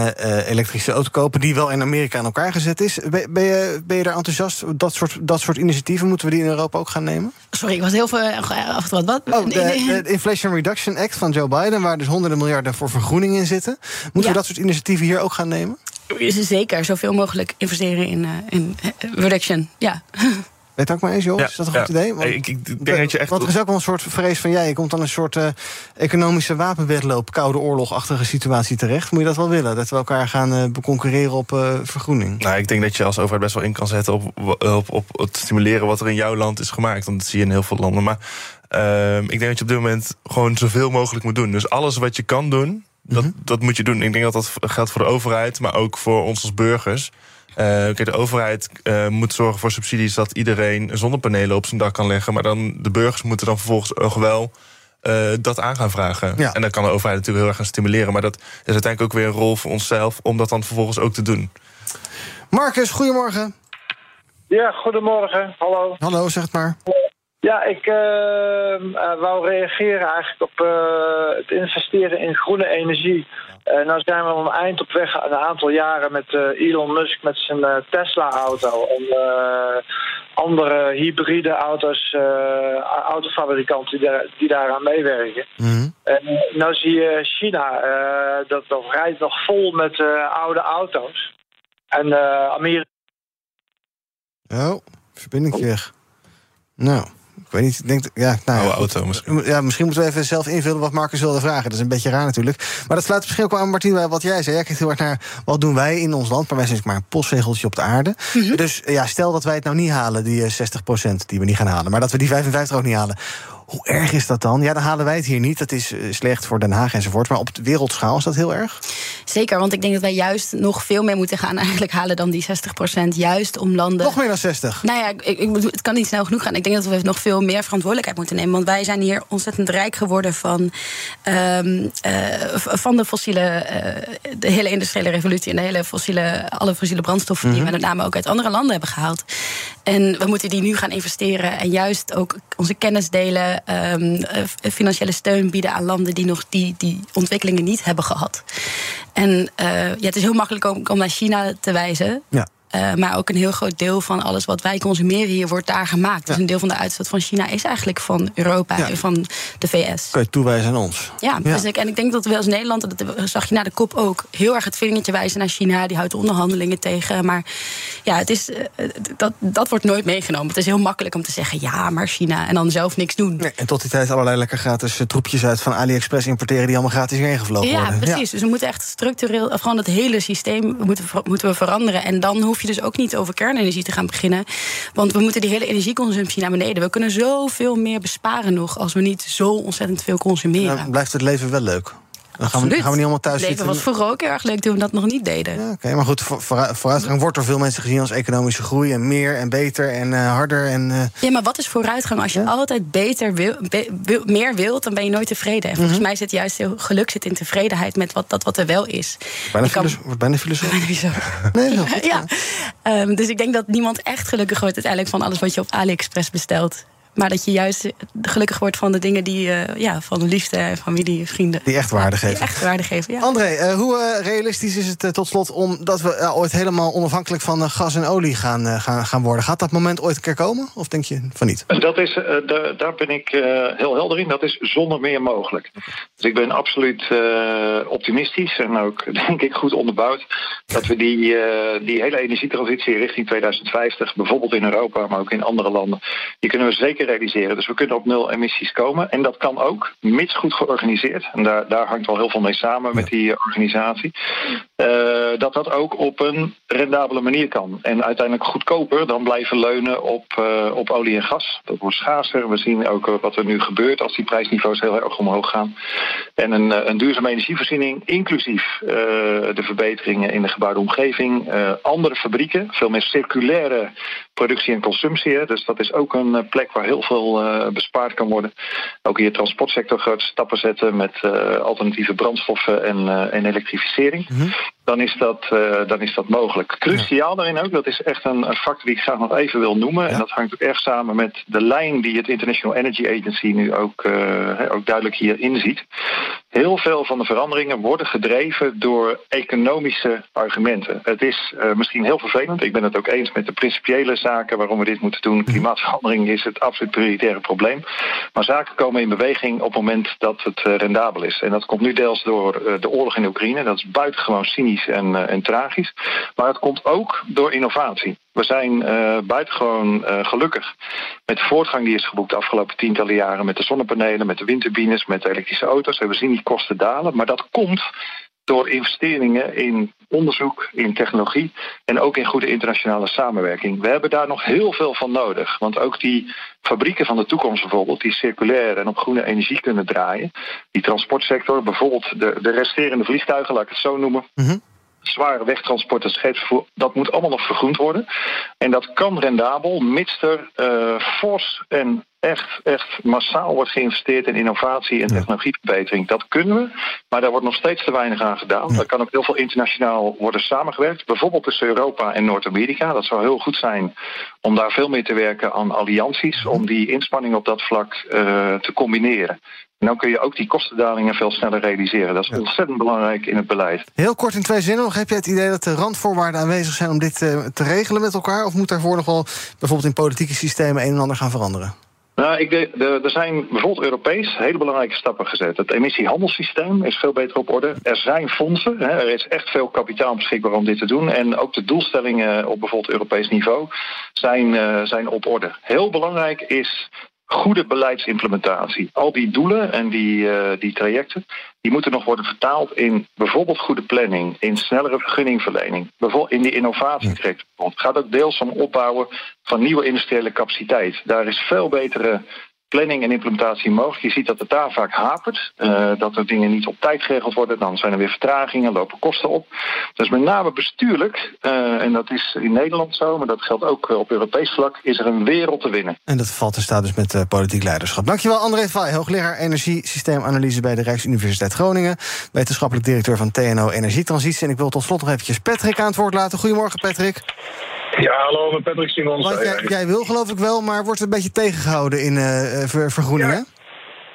elektrische auto kopen... die wel in Amerika aan elkaar gezet is. Ben, ben, je, ben je daar enthousiast? Dat soort, dat soort initiatieven moeten we die in Europa ook gaan nemen? Sorry, ik was heel veel af wat. wat? Oh, de, de Inflation Reduction Act van Joe Biden... waar dus honderden miljarden voor vergroening in zitten. Moeten ja. we dat soort initiatieven hier ook gaan nemen? Zeker, zoveel mogelijk investeren in, uh, in reduction, ja. [laughs] Weet ook maar eens, joh? Ja, is dat een ja. goed idee? Nee, ik- ik denk dat je echt- Want er is ook wel een soort vrees van... jij, je komt dan een soort eh, economische wapenwedloop... koude oorlogachtige situatie terecht. Moet je dat wel willen? Dat we elkaar gaan eh concurreren op eh, vergroening? Nou, ik denk dat je als overheid best wel in kan zetten op, op, op het stimuleren wat er in jouw land is gemaakt. Want dat zie je in heel veel landen. Maar ehm, ik denk dat je op dit moment gewoon zoveel mogelijk moet doen. Dus alles wat je kan doen, dat, dat moet je doen. Ik denk dat dat geldt voor de overheid, maar ook voor ons als burgers. Eh, kijk, de overheid eh, moet zorgen voor subsidies dat iedereen zonnepanelen op zijn dak kan leggen. Maar dan de burgers moeten dan vervolgens nog wel eh, dat aan gaan vragen. Ja. En dan kan de overheid natuurlijk heel erg gaan stimuleren. Maar dat is uiteindelijk ook weer een rol voor onszelf om dat dan vervolgens ook te doen. Marcus, goedemorgen. Ja, goedemorgen. Hallo. Hallo, zeg het maar. Ja, ik eh, wou reageren eigenlijk op eh, het investeren in groene energie. Eh nou zijn we al een eind op weg, een aantal jaren met Elon Musk met zijn Tesla-auto. En andere hybride auto's, autofabrikanten die, daar, die daaraan meewerken. En eh, nou zie je China, dat, dat rijdt nog vol met oude auto's. En Amerika. Oh, verbinding weg. Nou, ik weet niet. Ik denk, ja, nou, Oude auto misschien. Ja, misschien moeten we even zelf invullen wat Marcus wilde vragen. Dat is een beetje raar natuurlijk. Maar dat sluit misschien ook wel aan, Martien, bij wat jij zei. Jij kijkt heel erg naar wat doen wij in ons land. Maar wij zijn maar een postzegeltje op de aarde. Dus ja, stel dat wij het nou niet halen, die eh, 60% die we niet gaan halen. Maar dat we die 55 ook niet halen. Hoe erg is dat dan? Ja, dan halen wij het hier niet. Dat is eh, slecht voor Den Haag enzovoort. Maar op de wereldschaal is dat heel erg? Zeker, want ik denk dat wij juist nog veel meer moeten gaan eigenlijk halen dan die 60% Juist om landen. Nog meer dan 60. Nou ja, ik, ik, het kan niet snel genoeg gaan. Ik denk dat we nog veel meer verantwoordelijkheid moeten nemen. Want wij zijn hier ontzettend rijk geworden van, ehm, eh, van de fossiele, eh, de hele industriële revolutie en de hele fossiele, alle fossiele brandstoffen die we met name ook uit andere landen hebben gehaald. En we moeten die nu gaan investeren en juist ook onze kennis delen, ehm, eh, financiële steun bieden aan landen die nog die, die ontwikkelingen niet hebben gehad. En eh, ja, het is heel makkelijk om, om naar China te wijzen. Ja. Eh, maar ook een heel groot deel van alles wat wij consumeren hier wordt daar gemaakt. Dus een deel van de uitstoot van China is eigenlijk van Europa Ja. en van de VS. Kun je toewijzen aan ons? Ja, Dus ik, en ik denk dat we als Nederland, dat zag je na de kop ook, heel erg het vingertje wijzen naar China. Die houdt de onderhandelingen tegen. Maar ja, het is, eh, dat, dat wordt nooit meegenomen. Het is heel makkelijk om te zeggen ja, maar China. En dan zelf niks doen. Nee, en tot die tijd allerlei lekker gratis eh, troepjes uit van AliExpress importeren... die allemaal gratis hierheen gevlogen Ja, worden. precies. Dus we moeten echt structureel, of gewoon het hele systeem moeten, moeten we veranderen. En dan hoef je dus ook niet over kernenergie te gaan beginnen. Want we moeten die hele energieconsumptie naar beneden. We kunnen zoveel meer besparen nog als we niet zo ontzettend veel consumeren. Dan blijft het leven wel leuk. Dan gaan we, gaan we niet allemaal thuis leven zitten. was vroeger ook heel erg leuk toen we dat nog niet deden. Ja, Oké, maar goed, voor- vooru- vooruitgang wordt door veel mensen gezien als economische groei... en meer en beter en eh, harder. En, eh, Ja, maar wat is vooruitgang? Als je altijd beter wil, be- wil- meer wilt, dan ben je nooit tevreden. En volgens mij zit juist heel geluk zit in tevredenheid met wat, dat wat er wel is. bijna, Je kan- filoso- wordt bijna filosoof. [laughs] Nee, heel goed. ja. Ehm, dus ik denk dat niemand echt gelukkig wordt uiteindelijk van alles wat je op AliExpress bestelt. Maar dat je juist gelukkig wordt van de dingen die, eh, ja, van liefde, familie, vrienden. Die echt waarde Die geven. echt waarde geven, ja. André, eh, hoe eh, realistisch is het tot slot... omdat we eh, ooit helemaal onafhankelijk van gas en olie gaan, gaan, gaan worden? Gaat dat moment ooit een keer komen? Of denk je van niet? Dat is, eh, da- daar ben ik eh, heel helder in. Dat is zonder meer mogelijk. Dus ik ben absoluut eh, optimistisch en ook [laughs] denk ik goed onderbouwd dat we die, eh, die hele energietransitie richting 2050, bijvoorbeeld in Europa, maar ook in andere landen, die kunnen we zeker realiseren. Dus we kunnen op nul emissies komen. En dat kan ook, mits goed georganiseerd. En daar, daar hangt wel heel veel mee samen met die organisatie. Eh, dat dat ook op een rendabele manier kan. En uiteindelijk goedkoper dan blijven leunen op, eh, op olie en gas. Dat wordt schaarser. We zien ook eh, wat er nu gebeurt als die prijsniveaus heel erg omhoog gaan. En een, een duurzame energievoorziening, inclusief de verbeteringen in de gebouwde omgeving. andere fabrieken, veel meer circulaire productie en consumptie. Dus dat is ook een plek waar heel veel bespaard kan worden. Ook de transportsector grote stappen zetten met alternatieve brandstoffen en, en elektrificering. Dan is, dat, eh, dan is dat mogelijk. Cruciaal daarin ook, dat is echt een, factor die ik graag nog even wil noemen. En dat hangt ook erg samen met de lijn die het International Energy Agency nu ook, eh, ook duidelijk hier inziet. Heel veel van de veranderingen worden gedreven door economische argumenten. Het is eh, misschien heel vervelend. Ik ben het ook eens met de principiële zaken waarom we dit moeten doen. Klimaatverandering is het absoluut prioritaire probleem. Maar zaken komen in beweging op het moment dat het eh, rendabel is. En dat komt nu deels door eh, de oorlog in Oekraïne. Dat is buitengewoon cynisch en, en tragisch. Maar het komt ook door innovatie. We zijn uh, buitengewoon uh, gelukkig met de voortgang die is geboekt de afgelopen tientallen jaren met de zonnepanelen, met de windturbines, met de elektrische auto's. En we zien die kosten dalen, maar dat komt door investeringen in onderzoek, in technologie en ook in goede internationale samenwerking. We hebben daar nog heel veel van nodig. Want ook die fabrieken van de toekomst bijvoorbeeld, die circulair en op groene energie kunnen draaien, die transportsector, bijvoorbeeld de, de resterende vliegtuigen, laat ik het zo noemen. Mm zware wegtransport en scheepsvervoer, dat moet allemaal nog vergroend worden. En dat kan rendabel, mits er uh, fors en echt, echt massaal wordt geïnvesteerd in innovatie en technologieverbetering. Dat kunnen we, maar daar wordt nog steeds te weinig aan gedaan. Daar kan ook heel veel internationaal worden samengewerkt. Bijvoorbeeld tussen Europa en Noord-Amerika. Dat zou heel goed zijn om daar veel meer te werken aan allianties, om die inspanningen op dat vlak uh, te combineren. En dan kun je ook die kostendalingen veel sneller realiseren. Dat is ja. ontzettend belangrijk in het beleid. Heel kort in twee zinnen nog. Heb je het idee dat de randvoorwaarden aanwezig zijn om dit uh, te regelen met elkaar? Of moet daarvoor nog wel bijvoorbeeld in politieke systemen een en ander gaan veranderen? Nou, ik denk, er zijn bijvoorbeeld Europees hele belangrijke stappen gezet. Het emissiehandelssysteem is veel beter op orde. Er zijn fondsen, hè, er is echt veel kapitaal beschikbaar om dit te doen. En ook de doelstellingen op bijvoorbeeld Europees niveau zijn, uh, zijn op orde. Heel belangrijk is goede beleidsimplementatie. Al die doelen en die, uh, die trajecten, die moeten nog worden vertaald in bijvoorbeeld goede planning, in snellere vergunningverlening, bijvoorbeeld in die innovatietraject. Het gaat ook deels om opbouwen van nieuwe industriële capaciteit. Daar is veel betere planning en implementatie mogelijk. Je ziet dat het daar vaak hapert. Uh, dat er dingen niet op tijd geregeld worden. Dan zijn er weer vertragingen, lopen kosten op. Dus met name bestuurlijk, uh, en dat is in Nederland zo, maar dat geldt ook op Europees vlak, is er een wereld te winnen. En dat valt in staat dus met uh, politiek leiderschap. Dankjewel André Vaai, hoogleraar energiesysteemanalyse bij de Rijksuniversiteit Groningen. Wetenschappelijk directeur van TNO Energietransitie. En ik wil tot slot nog eventjes Patrick aan het woord laten. Goedemorgen Patrick. Ja, hallo, met Patrick Simons. Want jij, jij, wil geloof ik wel, maar wordt een beetje tegengehouden in uh, ver, vergroeningen? Ja.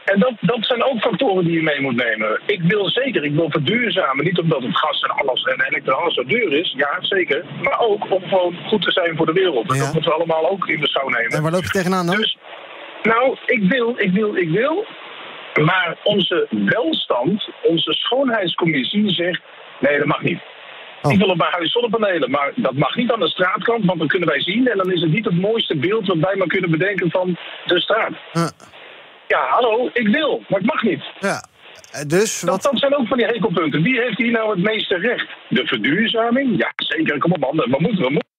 En dat, dat zijn ook factoren die je mee moet nemen. Ik wil zeker, ik wil verduurzamen. Niet omdat het gas en alles en elektra zo duur is. Ja, zeker. Maar ook om gewoon goed te zijn voor de wereld. En ja. dat moeten we allemaal ook in beschouw nemen. En waar loop je tegenaan dan? Dus, nou, ik wil, ik wil, ik wil. Maar onze welstand, onze schoonheidscommissie zegt... Nee, dat mag niet. Oh. Ik wil op mijn huis zonnepanelen, maar dat mag niet aan de straatkant, want dan kunnen wij zien. En dan is het niet het mooiste beeld wat wij maar kunnen bedenken van de straat. Uh. Ja, hallo, ik wil, maar het mag niet. Ja. Dus wat... dat, dat zijn ook van die hekelpunten. Wie heeft hier nou het meeste recht? De verduurzaming? Ja, zeker. Kom op, man. We moeten, we moeten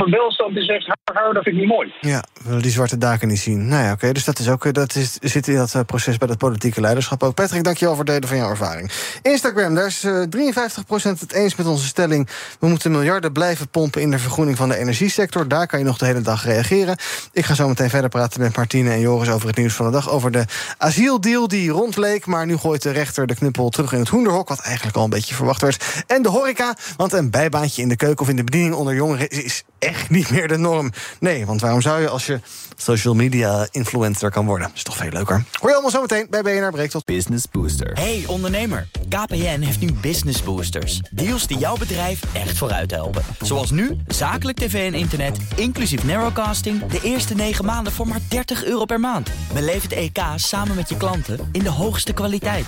een welstand die zegt, haar, dat vind ik niet mooi. Ja, willen die zwarte daken niet zien. Nou ja, oké, dus dat, is ook, dat is, zit in dat uh, proces bij dat politieke leiderschap ook. Patrick, dankjewel voor het delen van jouw ervaring. Instagram, daar is uh, 53% het eens met onze stelling... we moeten miljarden blijven pompen in de vergroening van de energiesector. Daar kan je nog de hele dag reageren. Ik ga zo meteen verder praten met Martine en Joris over het nieuws van de dag... over de asieldeal die rondleek, maar nu gooit de rechter de knuppel terug in het hoenderhok... wat eigenlijk al een beetje verwacht werd. En de horeca, want een bijbaantje in de keuken of in de bediening onder jongeren... is echt niet meer de norm. Nee, want waarom zou je als je social media influencer kan worden? is toch veel leuker. Hoor je allemaal zo meteen bij BNR Breekt tot Business Booster. Hey ondernemer, KPN heeft nu Business Boosters. Deals die jouw bedrijf echt vooruit helpen. Zoals nu, zakelijk tv en internet, inclusief narrowcasting... de eerste 9 maanden voor maar 30 euro per maand. Beleef het EK samen met je klanten in de hoogste kwaliteit.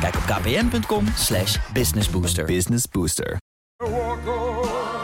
Kijk op kpn.com slash businessbooster. Business Booster.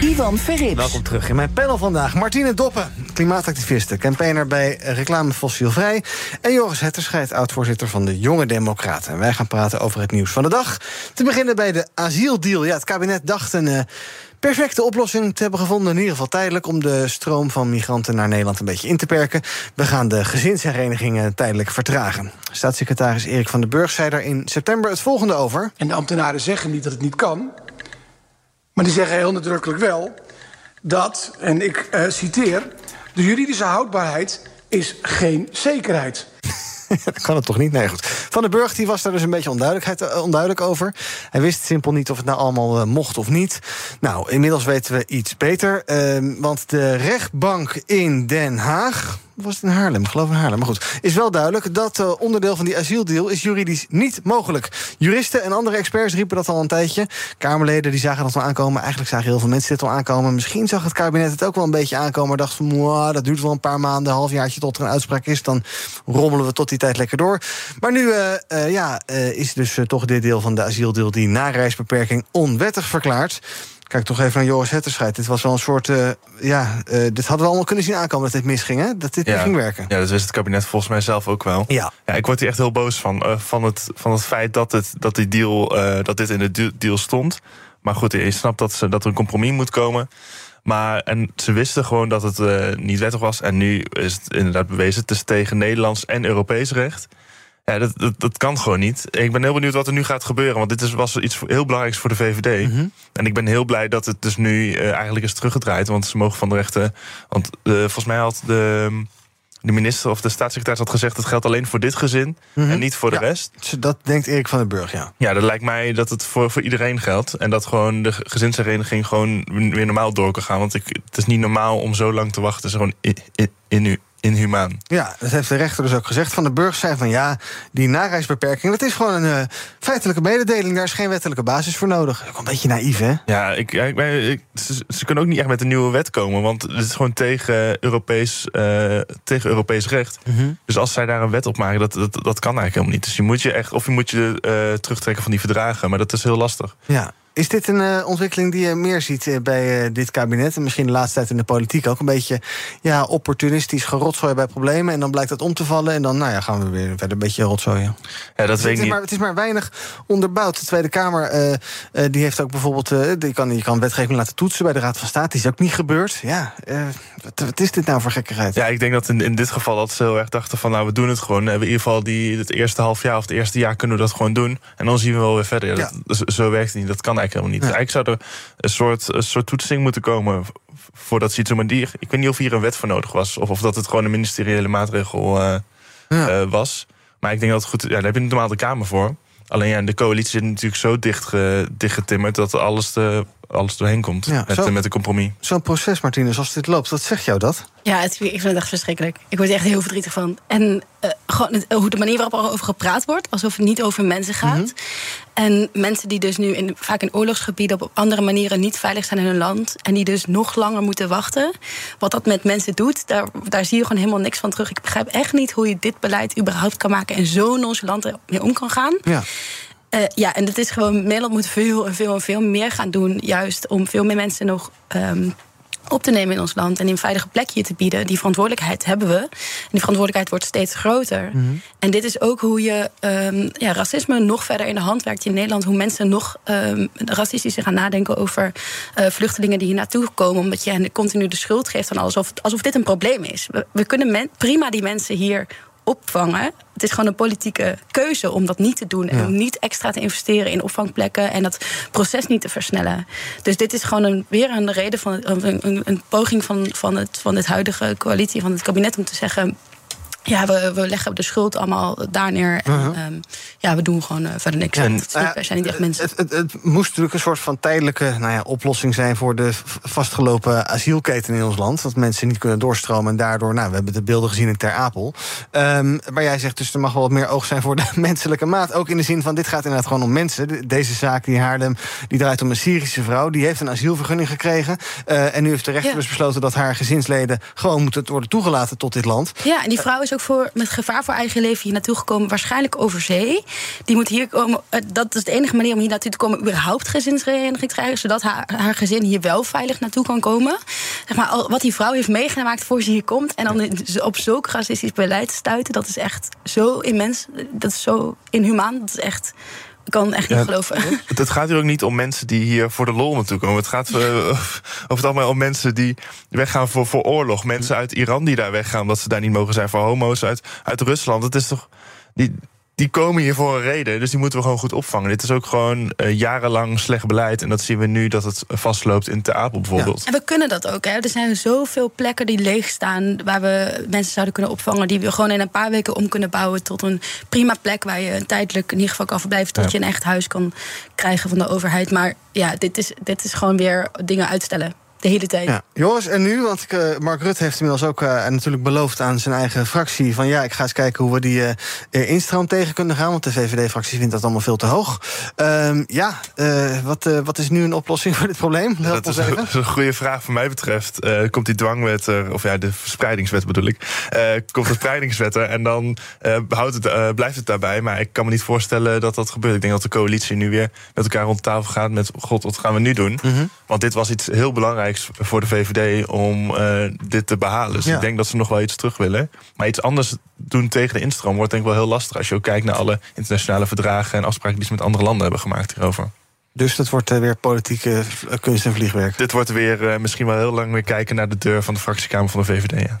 Ivan Verrips. Welkom terug in mijn panel vandaag. Martine Doppen, klimaatactiviste, campaigner bij Reclame Fossielvrij. En Joris Hetterscheid, oud-voorzitter van de Jonge Democraten. En wij gaan praten over het nieuws van de dag. Te beginnen bij de asieldeal. Ja, het kabinet dacht een... Uh, perfecte oplossing te hebben gevonden, in ieder geval tijdelijk... om de stroom van migranten naar Nederland een beetje in te perken. We gaan de gezinsherenigingen tijdelijk vertragen. Staatssecretaris Erik van den Burg zei daar in september het volgende over. En de ambtenaren zeggen niet dat het niet kan... Maar die zeggen heel nadrukkelijk wel dat, en ik uh, citeer... de juridische houdbaarheid is geen zekerheid. [laughs] dat kan het toch niet? Nee, goed. Van den Burg die was daar dus een beetje onduidelijkheid, eh, onduidelijk over. Hij wist simpel niet of het nou allemaal eh, mocht of niet. Nou, inmiddels weten we iets beter. ehm, want de rechtbank in Den Haag. Was het in Haarlem? Ik geloof in Haarlem. Maar goed, is wel duidelijk dat eh, onderdeel van die asieldeal is juridisch niet mogelijk. Juristen en andere experts riepen dat al een tijdje. Kamerleden die zagen dat al aankomen. Eigenlijk zagen heel veel mensen dit al aankomen. Misschien zag het kabinet het ook wel een beetje aankomen. Maar dacht van, "Mwah, dat duurt wel een paar maanden, een halfjaartje tot er een uitspraak is. Dan rommelen we tot die tijd lekker door. Maar nu eh, eh, ja, is dus toch dit deel van de asieldeal die nareisbeperking onwettig verklaard. Kijk toch even naar Joris Hetterscheid. Dit was wel een soort. eh, ja, eh, dit hadden we allemaal kunnen zien aankomen dat dit misging, hè? Dat dit niet ging werken. Ja, dat wist het kabinet volgens mij zelf ook wel. Ja. ja ik word hier echt heel boos van. eh, van, het, van het feit dat, het, dat, die deal, dat dit in de deal- stond. Maar goed, je snapt dat, ze, dat er een compromis moet komen. Maar en ze wisten gewoon dat het niet wettig was. En nu is het inderdaad bewezen. Het is tegen Nederlands en Europees recht. Ja, dat, dat, dat kan gewoon niet. Ik ben heel benieuwd wat er nu gaat gebeuren. Want dit is, was iets heel belangrijks voor de VVD. Mhm. En ik ben heel blij dat het dus nu eh, eigenlijk is teruggedraaid. Want ze mogen van de rechten. Want eh, volgens mij had de, de minister of de staatssecretaris had gezegd... het geldt alleen voor dit gezin Mhm. en niet voor de Ja, rest. Dat denkt Erik van den Burg, ja. Ja, dat lijkt mij dat het voor, voor iedereen geldt. En dat gewoon de gezinshereniging gewoon weer normaal door kan gaan. Want ik, het is niet normaal om zo lang te wachten. Het is gewoon in, in, inhumaan. Ja, dat heeft de rechter dus ook gezegd. Van den Burg zei van ja, die nareisbeperking... dat is gewoon een eh, feitelijke mededeling. Daar is geen wettelijke basis voor nodig. Ook een beetje naïef, hè? Ja, ik, ik, ze, ze kunnen ook niet echt met een nieuwe wet komen. Want het is gewoon tegen Europees, eh, tegen Europees recht. Dus als zij daar een wet op maken, dat, dat, dat kan eigenlijk helemaal niet. Dus je moet je echt, of je moet je eh, terugtrekken van die verdragen. Maar dat is heel lastig. Ja. Is dit een eh, ontwikkeling die je meer ziet eh, bij eh, dit kabinet... en misschien de laatste tijd in de politiek ook... een beetje ja, opportunistisch gerotzooien bij problemen... en dan blijkt dat om te vallen... en dan nou ja, gaan we weer verder een beetje rotzooien. Ja, dat weet het, ik is niet. maar, het is maar weinig onderbouwd. De Tweede Kamer die heeft ook bijvoorbeeld... die kan, je kan wetgeving laten toetsen bij de Raad van State. Die is ook niet gebeurd. Ja, wat, wat is dit nou voor gekkigheid? Ja, ik denk dat in, in dit geval dat ze heel erg dachten van... nou, we doen het gewoon. We in ieder geval die, het eerste half jaar of het eerste jaar kunnen we dat gewoon doen. En dan zien we wel weer verder. Ja, dat- zo, zo werkt het niet. Dat kan eigenlijk helemaal niet. Eigenlijk zou er een soort, een soort toetsing moeten komen... voordat ze iets doen. Ik weet niet of hier een wet voor nodig was. Of, of dat het gewoon een ministeriële maatregel eh, eh, was. Maar ik denk dat het goed... Ja, daar heb je normaal de Kamer voor. Alleen ja, de coalitie zit natuurlijk zo dicht, ge- dichtgetimmerd... dat alles, de, alles doorheen komt Ja, met, zo. met een compromis. Zo'n proces, Martinez, als dit loopt, wat zegt jou dat? Ja, het, ik vind het echt verschrikkelijk. Ik word er echt heel verdrietig van. En eh, gewoon het- hoe de manier waarop er over gepraat wordt, alsof het niet over mensen gaat. En mensen die dus nu in, vaak in oorlogsgebieden op andere manieren niet veilig zijn in hun land. En die dus nog langer moeten wachten. Wat dat met mensen doet, daar, daar zie je gewoon helemaal niks van terug. Ik begrijp echt niet hoe je dit beleid überhaupt kan maken en zo nonchalant ermee om kan gaan. Ja. Eh, ja, en het is gewoon, Nederland moet veel en veel en veel meer gaan doen. Juist om veel meer mensen nog ehm, op te nemen in ons land. En in een veilige plek hier te bieden. Die verantwoordelijkheid hebben we. En die verantwoordelijkheid wordt steeds groter. En dit is ook hoe je ehm, ja, racisme nog verder in de hand werkt in Nederland. Hoe mensen nog ehm racistischer gaan nadenken over eh, vluchtelingen die hier naartoe komen. Omdat je hen continu de schuld geeft van alsof, alsof dit een probleem is. We, we kunnen men- prima die mensen hier opvangen. Het is gewoon een politieke keuze om dat niet te doen. En om niet extra te investeren in opvangplekken. En dat proces niet te versnellen. Dus dit is gewoon een, weer een reden van een, een poging van, van, het, van het huidige coalitie, van het kabinet om te zeggen. Ja, we, we leggen de schuld allemaal daar neer. En Uh-huh. ehm, ja, we doen gewoon eh, verder niks. En- niet- wij zijn niet echt mensen. Het, het, het moest natuurlijk een soort van tijdelijke nou ja, oplossing zijn voor de vastgelopen asielketen in ons land. Dat mensen niet kunnen doorstromen en daardoor, nou, we hebben de beelden gezien in Ter Apel. Ehm, maar jij zegt dus er mag wel wat meer oog zijn voor de [laughs] menselijke maat. Ook in de zin van, dit gaat inderdaad gewoon om mensen. De- Deze zaak die Haarlem, die draait om een Syrische vrouw. Die heeft een asielvergunning gekregen. Eh, en nu heeft de rechter Ja. dus besloten dat haar gezinsleden gewoon moeten worden toegelaten tot dit land. Ja, en die vrouw is ook voor, met gevaar voor eigen leven hier naartoe gekomen. Waarschijnlijk over zee. Die moet hier komen. eh, Dat is de enige manier om hier naartoe te komen. überhaupt gezinshereniging te krijgen. Zodat haar, haar gezin hier wel veilig naartoe kan komen. Zeg maar, al- wat die vrouw heeft meegemaakt voor ze hier komt. En dan op zulk racistisch beleid te stuiten. Dat is echt zo immens. Dat is zo inhumaan. Dat is echt. Ik kan echt niet Ja, geloven. Het, het gaat hier ook niet om mensen die hier voor de lol naartoe komen. Het gaat eh, [laughs] over het algemeen om mensen die weggaan voor, voor oorlog. Mensen uit Iran die daar weggaan omdat ze daar niet mogen zijn. Voor homo's uit, uit Rusland. Het is toch. Die, die komen hier voor een reden. Dus die moeten we gewoon goed opvangen. Dit is ook gewoon uh, jarenlang slecht beleid. En dat zien we nu dat het vastloopt in Te Apel bijvoorbeeld. En we kunnen dat ook. Hè. Er zijn zoveel plekken die leeg staan... waar we mensen zouden kunnen opvangen... die we gewoon in een paar weken om kunnen bouwen... tot een prima plek waar je tijdelijk in ieder geval kan verblijven... tot je een echt huis kan krijgen van de overheid. Maar ja, dit is, dit is gewoon weer dingen uitstellen de hele tijd. Ja. Joris, en nu? Want uh, Mark Rutte heeft inmiddels ook uh, natuurlijk beloofd aan zijn eigen fractie... van ja, ik ga eens kijken hoe we die uh, instroom tegen kunnen gaan... want de VVD-fractie vindt dat allemaal veel te hoog. Ehm, ja, wat, wat is nu een oplossing [laughs] voor dit probleem? dat is, een, een goede vraag voor mij betreft. komt die dwangwet, of ja, de verspreidingswet bedoel ik... komt de verspreidingswet er en dan houdt het, blijft het daarbij. Maar ik kan me niet voorstellen dat dat gebeurt. Ik denk dat de coalitie nu weer met elkaar rond tafel gaat... met god, wat gaan we nu doen? Mhm. Want dit was iets heel belangrijks voor de VVD om uh, dit te behalen. Dus Ja. ik denk dat ze nog wel iets terug willen. Maar iets anders doen tegen de instroom wordt denk ik wel heel lastig... als je ook kijkt naar alle internationale verdragen... en afspraken die ze met andere landen hebben gemaakt hierover. Dus dat wordt eh, weer politieke eh, kunst en vliegwerk. Dit wordt weer eh, misschien wel heel lang weer kijken naar de deur van de fractiekamer van de VVD. Ja.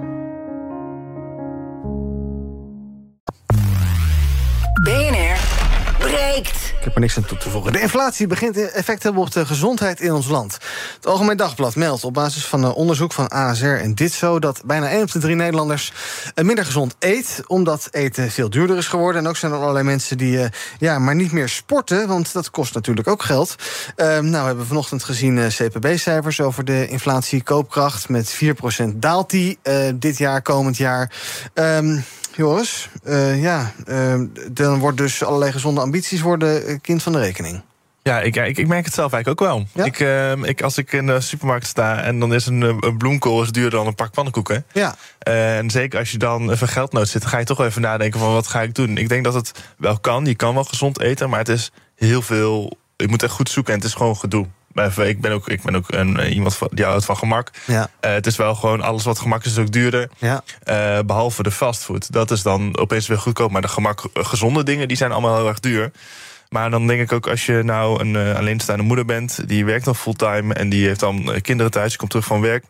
Ik heb er niks aan toe te voegen. De inflatie begint effect te hebben op de gezondheid in ons land. Het Algemeen Dagblad meldt op basis van onderzoek van ASR en Ditzo... dat bijna 1 op de 3 Nederlanders minder gezond eet... omdat eten veel duurder is geworden. En ook zijn er allerlei mensen die eh, ja, maar niet meer sporten... want dat kost natuurlijk ook geld. Eh, nou, we hebben vanochtend gezien eh, CPB-cijfers over de inflatie koopkracht. Met 4% daalt die eh, dit jaar, komend jaar. Ehm, Joris, eh, ja, eh, dan wordt dus allerlei gezonde ambities worden eh, kind van de rekening. Ja, ik, ik, ik merk het zelf eigenlijk ook wel. Ik, eh, ik, als ik in de supermarkt sta en dan is een, een bloemkool is duurder dan een pak pannenkoeken. Ja. En zeker als je dan even geldnood zit, dan ga je toch even nadenken van wat ga ik doen. Ik denk dat het wel kan. Je kan wel gezond eten, maar het is heel veel. Je moet echt goed zoeken en het is gewoon gedoe. Ik ben ook, ik ben ook een, eh, iemand van, die houdt van gemak. Ja. Eh, het is wel gewoon alles wat gemak is, is ook duurder. Ja. Eh, behalve de fastfood. Dat is dan opeens weer goedkoop. Maar de gemak, gezonde dingen die zijn allemaal heel erg duur. Maar dan denk ik ook als je nou een alleenstaande moeder bent, die werkt dan fulltime en die heeft dan kinderen thuis, die komt terug van werk.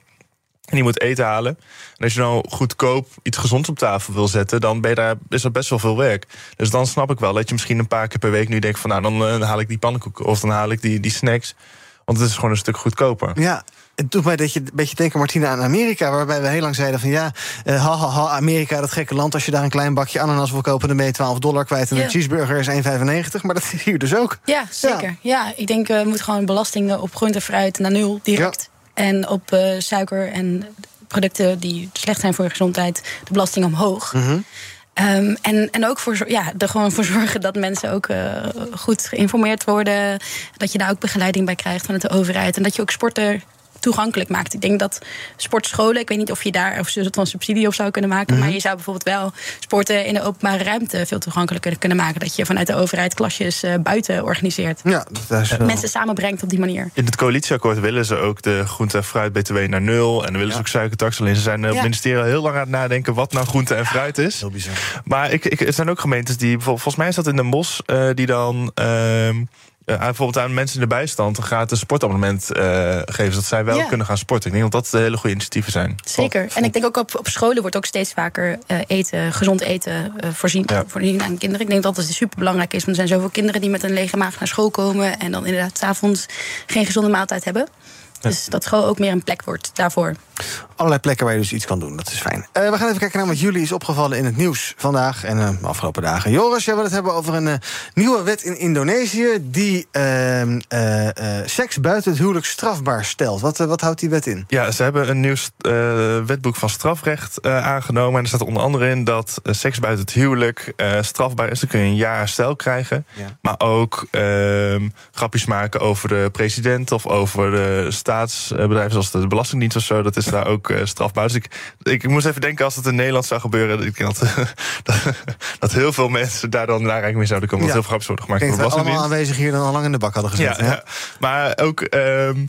En die moet eten halen. En als je nou goedkoop iets gezonds op tafel wil zetten, dan ben je daar, is dat best wel veel werk. Dus dan snap ik wel dat je misschien een paar keer per week nu denkt van nou, dan haal ik die pannenkoeken of dan haal ik die, die snacks. Want het is gewoon een stuk goedkoper. Ja. Het doet mij dat je een beetje denken, Martina, aan Amerika... waarbij we heel lang zeiden van ja, eh, ha, ha, ha, Amerika, dat gekke land... als je daar een klein bakje ananas wil kopen, dan ben je 12 dollar kwijt... en Ja. een cheeseburger is 1,95, maar dat is hier dus ook. Ja, zeker. Ja, ik denk we moeten gewoon belastingen op groente en fruit naar nul direct. En op eh, suiker en producten die slecht zijn voor je gezondheid, de belasting omhoog. Ehm, en, en ook voor, ja, er gewoon voor zorgen dat mensen ook eh, goed geïnformeerd worden. Dat je daar ook begeleiding bij krijgt vanuit de overheid. En dat je ook sporten toegankelijk maakt. Ik denk dat sportscholen, ik weet niet of je daar of ze het van subsidie op zou kunnen maken. Mhm. Maar je zou bijvoorbeeld wel sporten in de openbare ruimte veel toegankelijker kunnen maken. Dat je vanuit de overheid klasjes eh, buiten organiseert. Ja, dat is wel- Mensen samenbrengt op die manier. In het coalitieakkoord willen ze ook de groente- en fruit-BTW naar nul. En dan willen ze ook suikertax. Alleen ze zijn eh, op Ja. het ministerie al heel lang aan het nadenken wat nou groente en fruit is. Heel bizar. Maar ik, ik, er zijn ook gemeentes die, bijvoorbeeld, volgens mij is dat in Den Bosch, eh, die dan ehm, eh, bijvoorbeeld aan mensen in de bijstand een gratis sportabonnement eh, geven, zodat zij wel Ja. kunnen gaan sporten. Ik denk dat dat hele goede initiatieven zijn. Zeker. En ik denk ook op, op scholen wordt ook steeds vaker eh, eten, gezond eten voorzien, Ja. voorzien aan kinderen. Ik denk dat dat super belangrijk is. Want er zijn zoveel kinderen die met een lege maag naar school komen. En dan inderdaad 's avonds geen gezonde maaltijd hebben. Dus dat school ook meer een plek wordt daarvoor. Allerlei plekken waar je dus iets kan doen, dat is fijn. Eh, we gaan even kijken naar wat jullie is opgevallen in het nieuws vandaag en eh, de afgelopen dagen. Joris, jij wil het hebben over een eh, nieuwe wet in Indonesië... die ehm, eh, eh, seks buiten het huwelijk strafbaar stelt. Wat, wat houdt die wet in? Ja, ze hebben een nieuw eh, wetboek van strafrecht eh, aangenomen. En er staat onder andere in dat seks buiten het huwelijk eh, strafbaar is. Dan kun je een jaar stel krijgen. Ja. Maar ook ehm, grapjes maken over de president of over de staatsbedrijven zoals de Belastingdienst of zo, dat is daar ook eh, strafbaar. Dus ik, ik, moest even denken als het in Nederland zou gebeuren. Ik dat, [laughs] dat, dat heel veel mensen daar dan naar aanraking mee zouden komen. Dat heel veel grapjes worden gemaakt. Ik denk dat allemaal aanwezig hier dan al lang in de bak hadden gezet. Ja, ja. maar ook. ehm,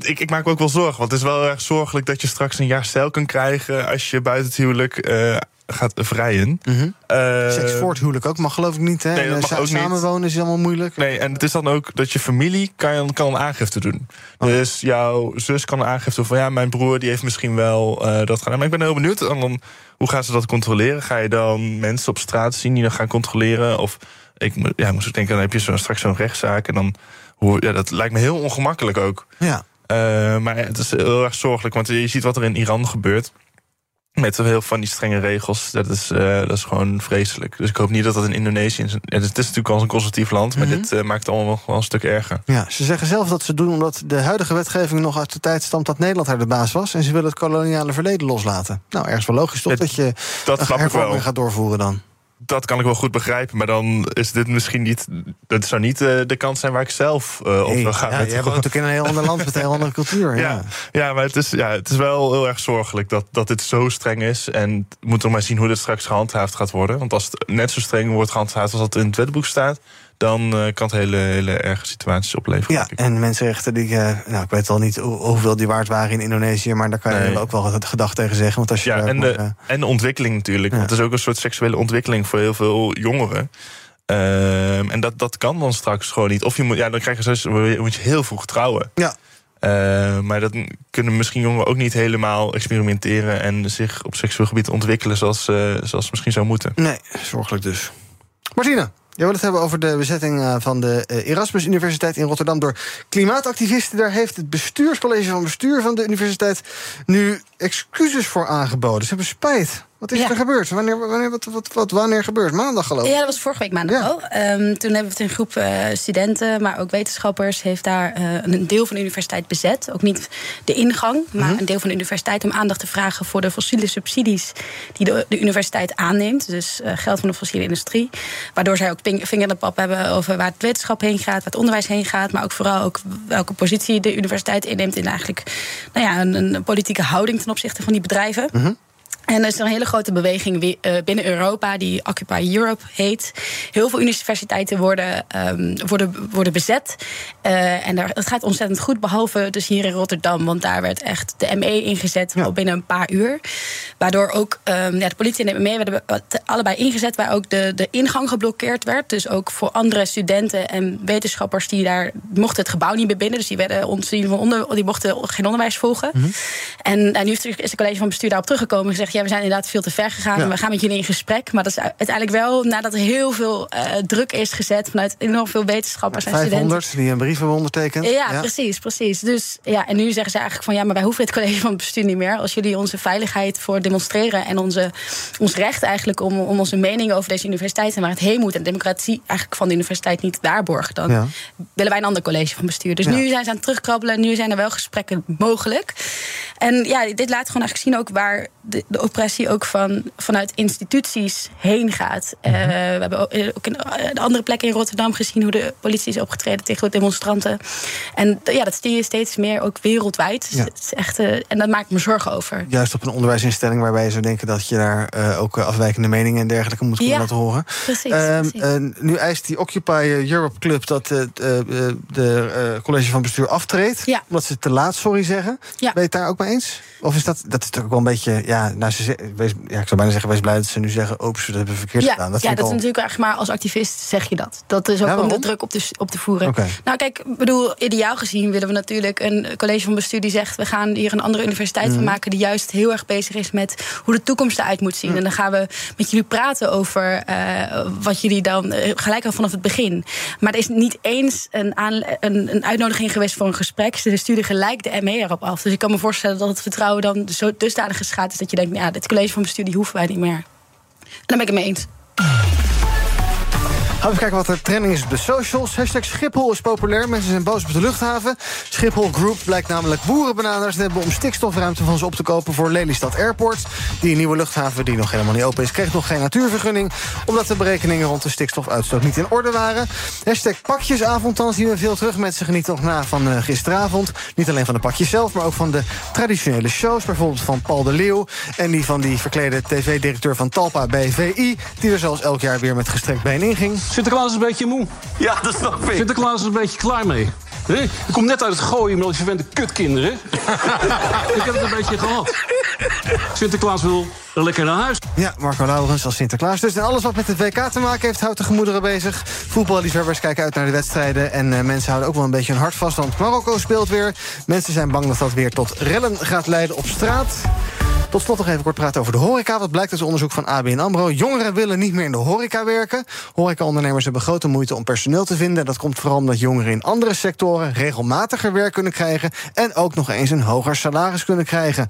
ik, ik maak me ook wel zorgen. Want het is wel erg zorgelijk dat je straks een jaar cel kan krijgen. als je buiten het huwelijk eh, gaat vrijen. Mhm. Eh, Seks voor het huwelijk ook mag geloof ik niet. Hè? Nee, dat eh, mag sa- ook niet. Samenwonen is allemaal moeilijk. Nee, en het is dan ook dat je familie kan, kan een aangifte doen. Dus jouw zus kan een aangifte doen van ja, mijn broer die heeft misschien wel eh, dat gedaan. Maar ik ben heel benieuwd. En dan, hoe gaan ze dat controleren? Ga je dan mensen op straat zien die dan gaan controleren? Of ik ja, moest ik denken, dan heb je zo, straks zo'n rechtszaak. En dan hoe, ja, dat lijkt me heel ongemakkelijk ook. Ja. Maar het is heel erg zorgelijk, want je ziet wat er in Iran gebeurt. Met heel veel van die strenge regels. Dat is, eh, dat is gewoon vreselijk. Dus ik hoop niet dat dat in Indonesië... is. Ja, het is natuurlijk al een conservatief land... maar Mhm. dit eh, maakt het allemaal wel een stuk erger. Ja, ze zeggen zelf dat ze doen omdat de huidige wetgeving nog uit de tijd stamt dat Nederland daar de baas was. En ze willen het koloniale verleden loslaten. Nou, ergens wel logisch toch Het- dat je dat een hervorming gaat doorvoeren dan. Dat kan ik wel goed begrijpen. Maar dan is dit misschien niet... Dat zou niet eh, de kant zijn waar ik zelf eh, op Nee, wil gaan. ja, je hebt natuurlijk in een heel ander land met een heel andere cultuur. [laughs] Ja. Ja, ja, maar het is, ja, het is wel heel erg zorgelijk dat, dat dit zo streng is. En we moeten nog maar zien hoe dit straks gehandhaafd gaat worden. Want als het net zo streng wordt gehandhaafd als dat in het wetboek staat... dan eh, kan het hele, hele erge situaties opleveren. Ja, en mensenrechten, die, eh, nou, ik weet wel niet hoe- hoeveel die waard waren in Indonesië, maar daar kan je Nee. ook wel het gedacht tegen zeggen. Want als je Ja, en de, eh, en de ontwikkeling natuurlijk. Want het is ook een soort seksuele ontwikkeling voor heel veel jongeren. Ehm, en dat, dat kan dan straks gewoon niet. Of je moet, ja, dan krijg je dus, moet je heel vroeg trouwen. Ja. Eh, maar dat kunnen misschien jongeren ook niet helemaal experimenteren en zich op seksueel gebied ontwikkelen zoals, eh, zoals misschien zou moeten. Nee, zorgelijk dus. Martina, jij wil het hebben over de bezetting eh, van de eh, Erasmus Universiteit in Rotterdam door klimaatactivisten. Daar heeft het bestuurscollege van bestuur van de universiteit nu excuses voor aangeboden. Ze hebben spijt. Wat is Ja. er gebeurd? Wanneer, wanneer, wat, wat, wat, wanneer gebeurt? Maandag geloof ik. Ja, dat was vorige week maandag al. Ehm, toen hebben we het een groep eh, studenten, maar ook wetenschappers... heeft daar eh, een deel van de universiteit bezet. Ook niet de ingang, maar Mhm. een deel van de universiteit... om aandacht te vragen voor de fossiele subsidies die de, de universiteit aanneemt. Dus eh, geld van de fossiele industrie. Waardoor zij ook vinger in de pap hebben over waar het wetenschap heen gaat... waar het onderwijs heen gaat, maar ook vooral ook welke positie de universiteit inneemt... in eigenlijk nou ja, een, een politieke houding ten opzichte van die bedrijven. Mhm. En er is een hele grote beweging eh, binnen Europa die Occupy Europe heet. Heel veel universiteiten worden, ehm, worden, worden bezet. Eh, en daar, het gaat ontzettend goed, behalve dus hier in Rotterdam. Want daar werd echt de ME ingezet al binnen een paar uur. Waardoor ook ehm, ja, de politie en de ME werden be- allebei ingezet. Waar ook de, de ingang geblokkeerd werd. Dus ook voor andere studenten en wetenschappers die daar mochten het gebouw niet meer binnen. Dus die, werden van onder, die mochten geen onderwijs volgen. En nou, nu is het college van bestuur daarop teruggekomen en gezegd: ja, we zijn inderdaad veel te ver gegaan. Ja. En we gaan met jullie in gesprek. Maar dat is uiteindelijk wel nadat er heel veel eh, druk is gezet vanuit enorm veel wetenschappers en studenten. 500 die een brief hebben ondertekend. Ja, precies, precies. Dus ja, en nu zeggen ze eigenlijk van ja, maar wij hoeven het college van bestuur niet meer. Als jullie onze veiligheid voor demonstreren en onze, ons recht eigenlijk om, om onze mening over deze universiteit en waar het heen moet en de democratie eigenlijk van de universiteit niet waarborgen, dan Ja. willen wij een ander college van bestuur. Dus nu zijn ze aan het terugkrabbelen, nu zijn er wel gesprekken mogelijk. En ja, dit laat gewoon eigenlijk zien ook waar de, de oppressie ook van, vanuit instituties heen gaat. Eh, we hebben ook eh, in eh, andere plekken in Rotterdam gezien hoe de politie is opgetreden tegen demonstranten. En ja, dat zie je steeds meer ook wereldwijd. Dus Ja. het is echt, en daar maak ik me zorgen over. Juist op een onderwijsinstelling waarbij je zou denken dat je daar ook afwijkende meningen en dergelijke moet kunnen Ja, laten horen. precies, Ehm, precies. nu eist die Occupy Europe Club dat de college van bestuur aftreedt. Ja. Omdat ze te laat sorry zeggen. Ja. Ben je het daar ook mee eens? Of is dat, dat is toch ook wel een beetje, ja, nou, ze, ze- wees, ja, ik zou bijna zeggen, wees blij dat ze nu zeggen, oeps, dat hebben we verkeerd Ja, gedaan. ja vind dat is natuurlijk eigenlijk maar als activist zeg je dat. Dat is ook Ja, om de druk op te, op te voeren. Nou kijk, ik bedoel, ideaal gezien willen we natuurlijk een college van bestuur die zegt... we gaan hier een andere universiteit van Mhm. maken... die juist heel erg bezig is met hoe de toekomst eruit moet zien. En dan gaan we met jullie praten over eh, wat jullie dan... eh, gelijk al vanaf het begin. Maar er is niet eens een, aanle- een, een uitnodiging geweest voor een gesprek. Ze sturen gelijk de ME erop af. Dus ik kan me voorstellen dat het vertrouwen dan zo dusdanig geschaad is... dat je denkt, ja, dit college van bestuur die hoeven wij niet meer. En daar ben ik het mee eens. Gaan we kijken wat er trending is op de socials. Hashtag Schiphol is populair. Mensen zijn boos op de luchthaven. Schiphol Group blijkt namelijk boerenbenaders te hebben... om stikstofruimte van ze op te kopen voor Lelystad Airport. Die nieuwe luchthaven, die nog helemaal niet open is... kreeg nog geen natuurvergunning... omdat de berekeningen rond de stikstofuitstoot niet in orde waren. Hashtag pakjesavond, dan zien we veel terug. Mensen genieten nog na van uh, gisteravond. Niet alleen van de pakjes zelf, maar ook van de traditionele shows. Bijvoorbeeld van Paul de Leeuw en die van die verklede tv-directeur van Talpa bij VI... die er zoals elk jaar weer met gestrekt been inging. Sinterklaas is een beetje moe. Ja, dat snap ik. Sinterklaas is een beetje klaar mee. Nee, ik kom net uit het gooien met die verwende kutkinderen. [laughs] ik heb het een beetje gehad. Sinterklaas wil lekker naar huis. Ja, Marco Laurens als Sinterklaas. Dus en alles wat met het WK te maken heeft, houdt de gemoederen bezig. Voetballiefhebbers kijken uit naar de wedstrijden. En uh, mensen houden ook wel een beetje hun hart vast, want Marokko speelt weer. Mensen zijn bang dat dat weer tot rellen gaat leiden op straat. Tot slot nog even kort praten over de horeca. Wat blijkt uit onderzoek van ABN AMRO? Jongeren willen niet meer in de horeca werken. Horecaondernemers hebben grote moeite om personeel te vinden. Dat komt vooral omdat jongeren in andere sectoren... regelmatiger werk kunnen krijgen... en ook nog eens een hoger salaris kunnen krijgen.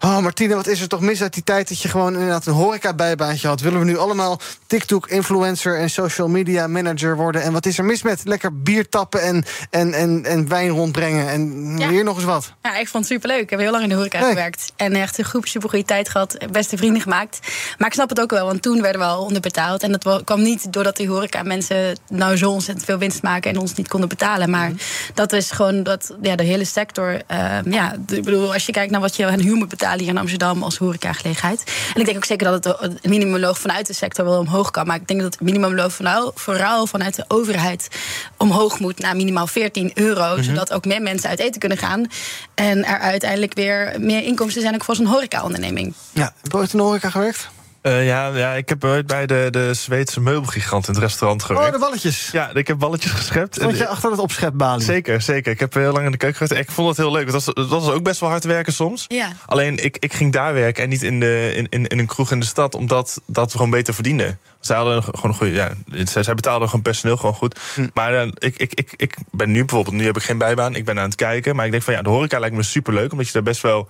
Oh, Martine, wat is er toch mis uit die tijd... dat je gewoon inderdaad een horeca-bijbaantje had? Willen we nu allemaal TikTok-influencer en social media manager worden? En wat is er mis met lekker bier tappen en, en, en, en wijn rondbrengen? En ja. hier nog eens wat. Ja, ik vond het superleuk. Ik heb heel lang in de horeca nee. gewerkt. En echt een groep super goede tijd gehad, beste vrienden gemaakt. Maar ik snap het ook wel, want toen werden we al onderbetaald. En dat kwam niet doordat die horeca mensen nou zo ontzettend veel winst maken en ons niet konden betalen. Maar mm. dat is gewoon dat ja, de hele sector. Uh, ja, ik bedoel, als je kijkt naar wat je aan huur moet betalen hier in Amsterdam als horecagelegenheid. En ik denk ook zeker dat het minimumloon vanuit de sector wel omhoog kan. Maar ik denk dat het minimumloon vooral vanuit de overheid omhoog moet naar minimaal 14 euro. Mm -hmm. Zodat ook meer mensen uit eten kunnen gaan. En er uiteindelijk weer meer inkomsten zijn ook voor zo'n horeca-onderneming. Ja, heb je ooit in de horeca gewerkt? Uh, ja, ja, ik heb ooit bij de, de Zweedse meubelgigant in het restaurant gewerkt. Oh, de balletjes. Ja, ik heb balletjes geschept. Vond je achter het opschepbalie? Zeker, zeker. Ik heb heel lang in de keuken gewerkt. Ik vond het heel leuk. Het was, het was ook best wel hard werken soms. Ja. Alleen, ik, ik ging daar werken en niet in, de, in, in, in een kroeg in de stad... omdat dat we gewoon beter verdienden. Zij hadden gewoon een goede... Ja, zij, zij betaalden gewoon personeel gewoon goed. Hm. Maar uh, ik, ik, ik, ik ben nu bijvoorbeeld... Nu heb ik geen bijbaan, ik ben aan het kijken. Maar ik denk van ja, de horeca lijkt me super leuk... omdat je daar best wel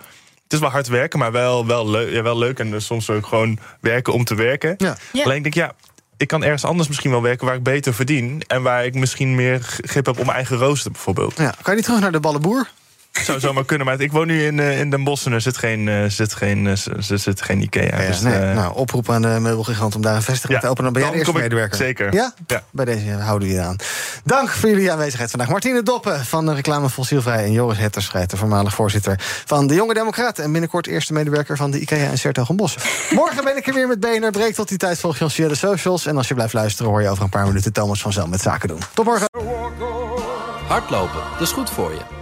het is wel hard werken, maar wel, wel, leuk, ja, wel leuk. En dus soms ook gewoon werken om te werken. Ja. Ja. Alleen ik denk, ja, ik kan ergens anders misschien wel werken waar ik beter verdien. En waar ik misschien meer grip heb op mijn eigen rooster bijvoorbeeld. Ja. Kan je niet terug naar de ballenboer? Zou zomaar kunnen, maar ik woon nu in, uh, in Den Bosch en er zit geen, uh, zit geen, uh, zit geen Ikea. Ja, dus, nee. nou, oproep aan de meubelgigant om daar een vestiging ja, te openen. Dan ben jij de eerste medewerker. Zeker. Ja? ja? Bij deze houden we je aan. Dank voor jullie aanwezigheid vandaag. Martine Doppen van de reclame Fossielvrij... en Joris Hetterscheid, de voormalig voorzitter van de Jonge Democraten... en binnenkort eerste medewerker van de Ikea en Sertogenbos. [laughs] Morgen ben ik er weer met BNR Breek. Tot die tijd volg je ons via de socials. En als je blijft luisteren hoor je over een paar minuten... Thomas van Zel met Zaken doen. Tot morgen. Hardlopen, dat is goed voor je.